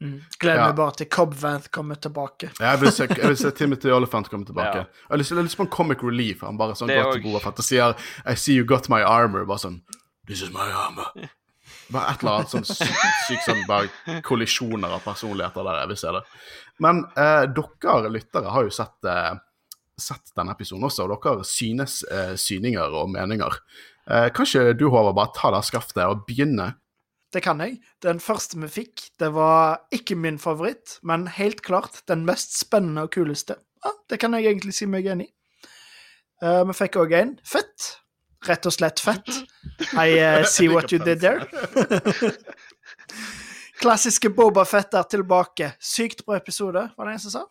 Mm. Gleder Ja. meg bare til Cobvanth kommer tilbake. Jeg vil se, jeg vil se Timothy Oliphant komme tilbake. Ja. Jeg har lyst, jeg har lyst på en comic relief. Han bare sånn går til bordet og sier I see you got my armor. Bare sånn This is my armor. Bare et eller annet sånn sykt syk, sånn bare kollisjoner av personligheter der. Jeg vil se det. Men eh, dere lyttere har jo sett, eh, sett denne episoden også, og dere synes eh, syninger og meninger. Eh, kan ikke du, Håvard, bare ta det skaftet og begynne? Det kan jeg. Den første vi fikk, det var ikke min favoritt, men helt klart den mest spennende og kuleste. Ja, det kan jeg egentlig si meg enig i. Uh, vi fikk òg en fett. Rett og slett fett. I uh, see what you did there. Klassiske Boba Fett er tilbake. Sykt bra episode, var det en som sa.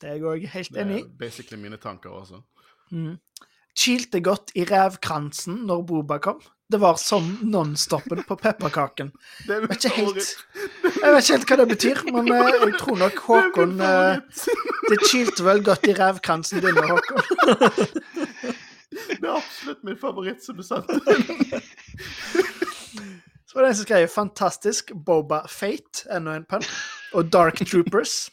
Det er jeg òg helt enig i. basically mine tanker også. Kilte godt i revkransen når Boba kom. Det var som nonstoppen på pepperkaken. Det er Jeg vet ikke helt Jeg vet ikke helt hva det betyr, men eh, jeg tror nok Håkon eh, Det kilte vel godt i revkransen din, Håkon. Det er absolutt min favoritt som du sendte. Så var det en som skrev 'Fantastisk Boba Fate', enda en pønn. Og 'Dark Troopers'.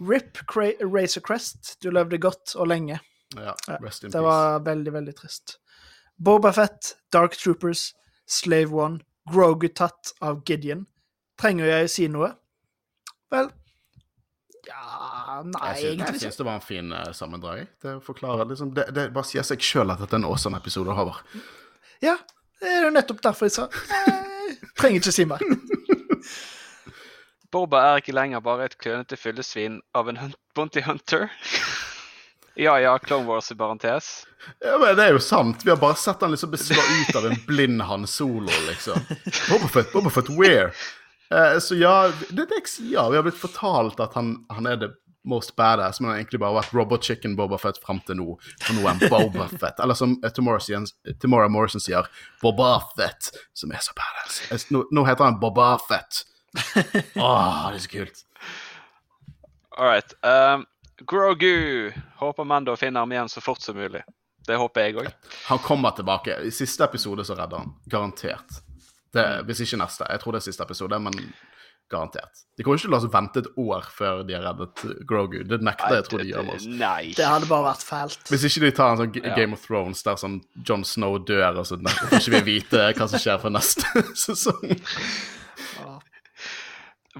Rip Razor Crest, du levde godt og lenge. Ja, rest in Det peace. var veldig, veldig trist. Boba Fett, Dark Troopers, Slave One, Grogu tatt av Gideon. Trenger jeg å si noe? Vel Ja Nei, Jeg synes, egentlig ikke. syns det var en fin uh, sammendrag. Det forklarer liksom Det, det bare sier seg sjøl at dette er en awesome episode, Håvard. Ja, det er jo nettopp derfor jeg sa eh, Trenger ikke si mer. Boba er ikke lenger bare et klønete fyllesvin av en hun bounty hunter. ja ja, Clone Wars i parentes. Ja, men Det er jo sant. Vi har bare sett han liksom beslå ut av en blind Han Solo, liksom. Bobafett, Bobafett, where? Eh, så ja, det er det jeg sier. Vi har blitt fortalt at han, han er det most badass, men han har egentlig bare vært Robot Chicken Bobafett fram til nå. For nå er han Bobafett. Eller som Tamora Tomorrow, sier, Tomorrow Morrison sier, Bobafett, som er så badass. Eh, Nå, nå heter han Bobafett. Åh, det er så kult. All right. Um, Grogu. Håper Mando finner ham igjen så fort som mulig. Det håper jeg òg. Han kommer tilbake. I siste episode så redder han. Garantert. Det, hvis ikke neste. Jeg tror det er siste episode, men garantert. De kommer ikke til å la oss vente et år før de har reddet Grogu. Det nekter jeg tror de gjør med oss. Nei. Det hadde bare vært fælt. Hvis ikke de tar en sånn G- Ja. Game of Thrones der sånn John Snow dør, og så får ikke vi vite hva som skjer for neste sesong.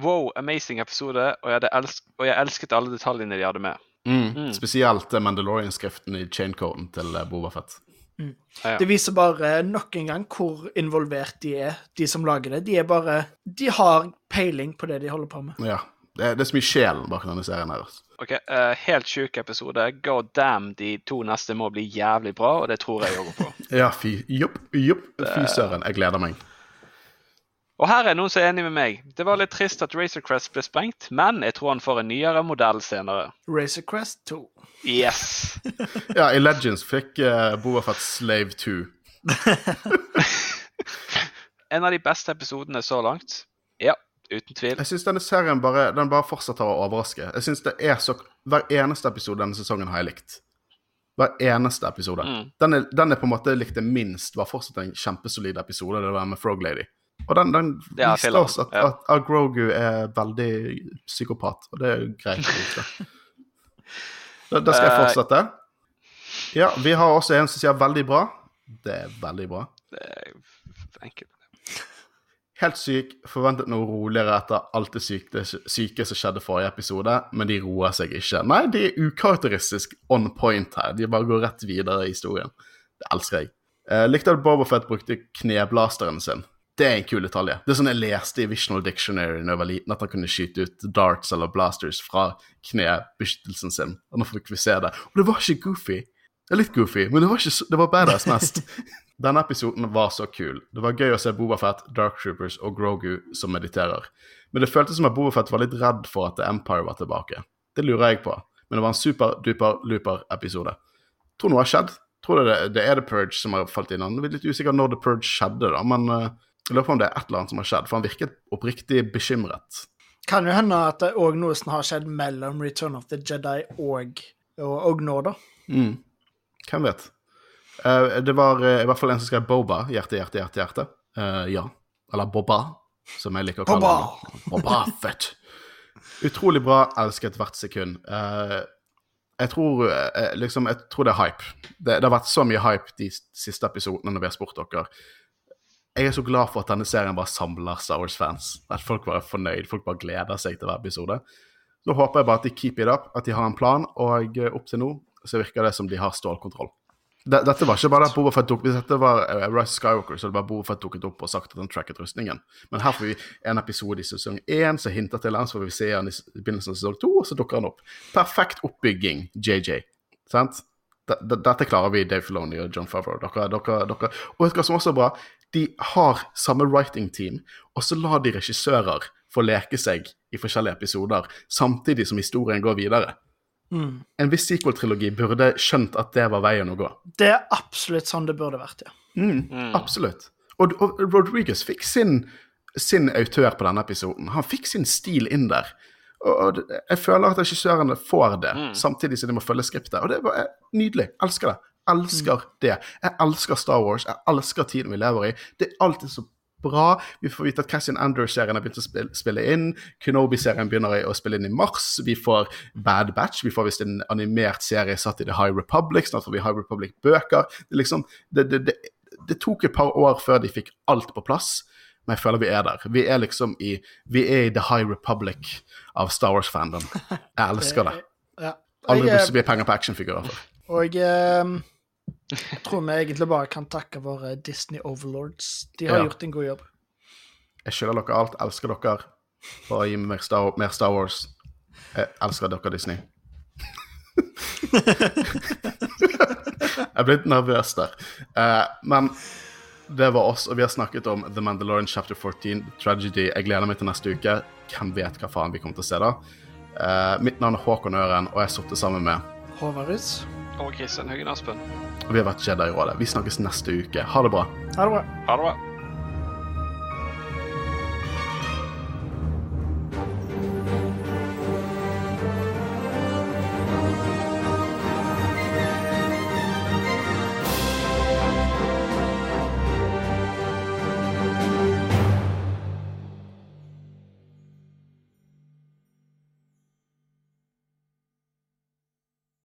Wow, amazing episode, og jeg, elsk og jeg elsket alle detaljene de hadde med. Mm. Spesielt eh, Mandalorian-skriften i chaincoden til eh, Ja. Det viser bare nok en gang hvor involvert de er, de som lager det. De er bare De har peiling på det de holder på med. Ja. Det er, det er så mye sjelen bak denne serien her. altså. Ok, uh, Helt sjuk episode. God damn, de to neste må bli jævlig bra, og det tror jeg òg på. Ja, fy Jopp, jopp. Fy søren. Jeg gleder meg. Og her er noen som er enig med meg. Det var litt trist at Razor Crest ble sprengt, men jeg tror han får en nyere modell senere. Razor Crest 2. Yes! Ja, i Legends fikk uh, Boba Fett Slave 2. En av de beste episodene så langt. Ja, uten tvil. Jeg syns denne serien bare, den bare fortsetter å overraske. Jeg synes det er så Hver eneste episode denne sesongen har jeg likt. Hver eneste episode. Mm. Den, er, den er på en måte likte minst, var fortsatt en kjempesolid episode. Det var med Frog Lady. Og den, den viste oss at, ja. at, at Grogu er veldig psykopat, og det er greit. Da, da skal jeg Eh, fortsette. Ja, vi har også en som sier veldig bra. Det er veldig bra. Det er enkelt. Helt syk, forventet noe roligere etter alt det syke, syke som skjedde forrige episode, men de roer seg ikke. Nei, de er ukarakteristisk on point her. De bare går rett videre i historien. Det elsker jeg. Eh, likte at Bobafett brukte kneblasteren sin. Det er en kul detalj. Det er sånn jeg leste i Visional Dictionary da jeg var liten, at han kunne skyte ut darts eller blasters fra knebeskyttelsen sin. Og nå fikk vi se det. Og det var ikke goofy. Det er litt goofy, men det var, ikke det var badass mest. Denne episoden var så kul. Det var gøy å se Bobafett, Dark Troopers og Grogu som mediterer. Men det føltes som at Bobafett var litt redd for at The Empire var tilbake. Det lurer jeg på, men det var en super-duper-looper-episode. Tror noe har skjedd. Tror det, det er The Purge som har falt inn. Jeg er litt usikker når The Purge skjedde, da, men eh, jeg lurer på om det er et eller annet som har skjedd, for han virket oppriktig bekymret. Kan jo hende at det òg noe som har skjedd mellom Return of the Jedi og, og, og nå, da. Mm. Hvem vet? Uh, det var uh, i hvert fall en som skrev Boba. Hjerte, hjerte, hjerte. hjerte. Uh, ja. Eller Boba, som jeg liker å kalle Boba. Boba fett. Utrolig bra. Elsket hvert sekund. Jeg tror liksom, jeg tror det er hype. Det, det har vært så mye hype de siste episodene når vi har spurt dere. Jeg er så glad for at denne serien bare samler Star Wars-fans. At folk bare er fornøyd. Folk bare gleder seg til hver episode. Så håper jeg bare at de keep it up, at de har en plan, og eh, opp til nå så virker det som de har stålkontroll. Dette var ikke bare at Boba Fett tok Hvis dette var uh, Rise Skywalker, så hadde bare Boba Fett dukket opp og sagt at han tracket rustningen. Men her får vi en episode i sesong én som hinter til den, så får vi se han i begynnelsen av sesong to, og så dukker han opp. Perfekt oppbygging, JJ. Sant? Dette klarer vi, Dave Filoni og John Favreau. Dere, dere, dere. Og vet du hva som også er bra? De har samme writing team, og så lar de regissører få leke seg i forskjellige episoder, samtidig som historien går videre. En viss sequel-trilogi burde skjønt at det var veien å gå. Det er absolutt sånn det burde vært, ja. Absolutt. Og, og Rodriguez fikk sin, sin autør på denne episoden. Han fikk sin stil inn der. Og, og jeg føler at regissørene får det, samtidig som de må følge skriptet. Og det var eh, nydelig. Elsker det. Elsker det. Jeg elsker Star Wars. Jeg elsker tiden vi lever i. Det er alltid så bra. Vi får vite at Cassian Andrew-serien har begynt å spille, spille inn. Kenobi-serien begynner å spille inn i mars. Vi får Bad Batch. Vi får visst en animert serie satt i The High Republic. Snart får vi High Republic-bøker. Det, liksom, det, det, det, tok et par år før de fikk alt på plass. Men jeg føler vi er der. Vi er liksom i Vi er i The High Republic av Star Wars-fandom. Jeg elsker det. Aldri så mye penger på actionfigurer. Og eh, jeg tror vi egentlig bare kan takke våre Disney overlords. De har Ja. gjort en god jobb. Jeg skylder dere alt. Elsker dere. Bare gi meg mer Star, mer Star Wars. Jeg elsker dere, Disney. jeg er blitt nervøs der. Eh, men det var oss, og vi har snakket om The Mandalorian chapter 14, Tragedy. Jeg gleder meg til neste uke. Hvem vet hva faen vi kommer til å se da? Eh, mitt navn er Håkon Øren, og jeg har sittet sammen med Håvard Russ. Og Kristian Høgen Aspen. Og vi har vært Jedi-rådet. Vi snakkes neste uke. Ha det bra. Ha det bra. Ha det bra.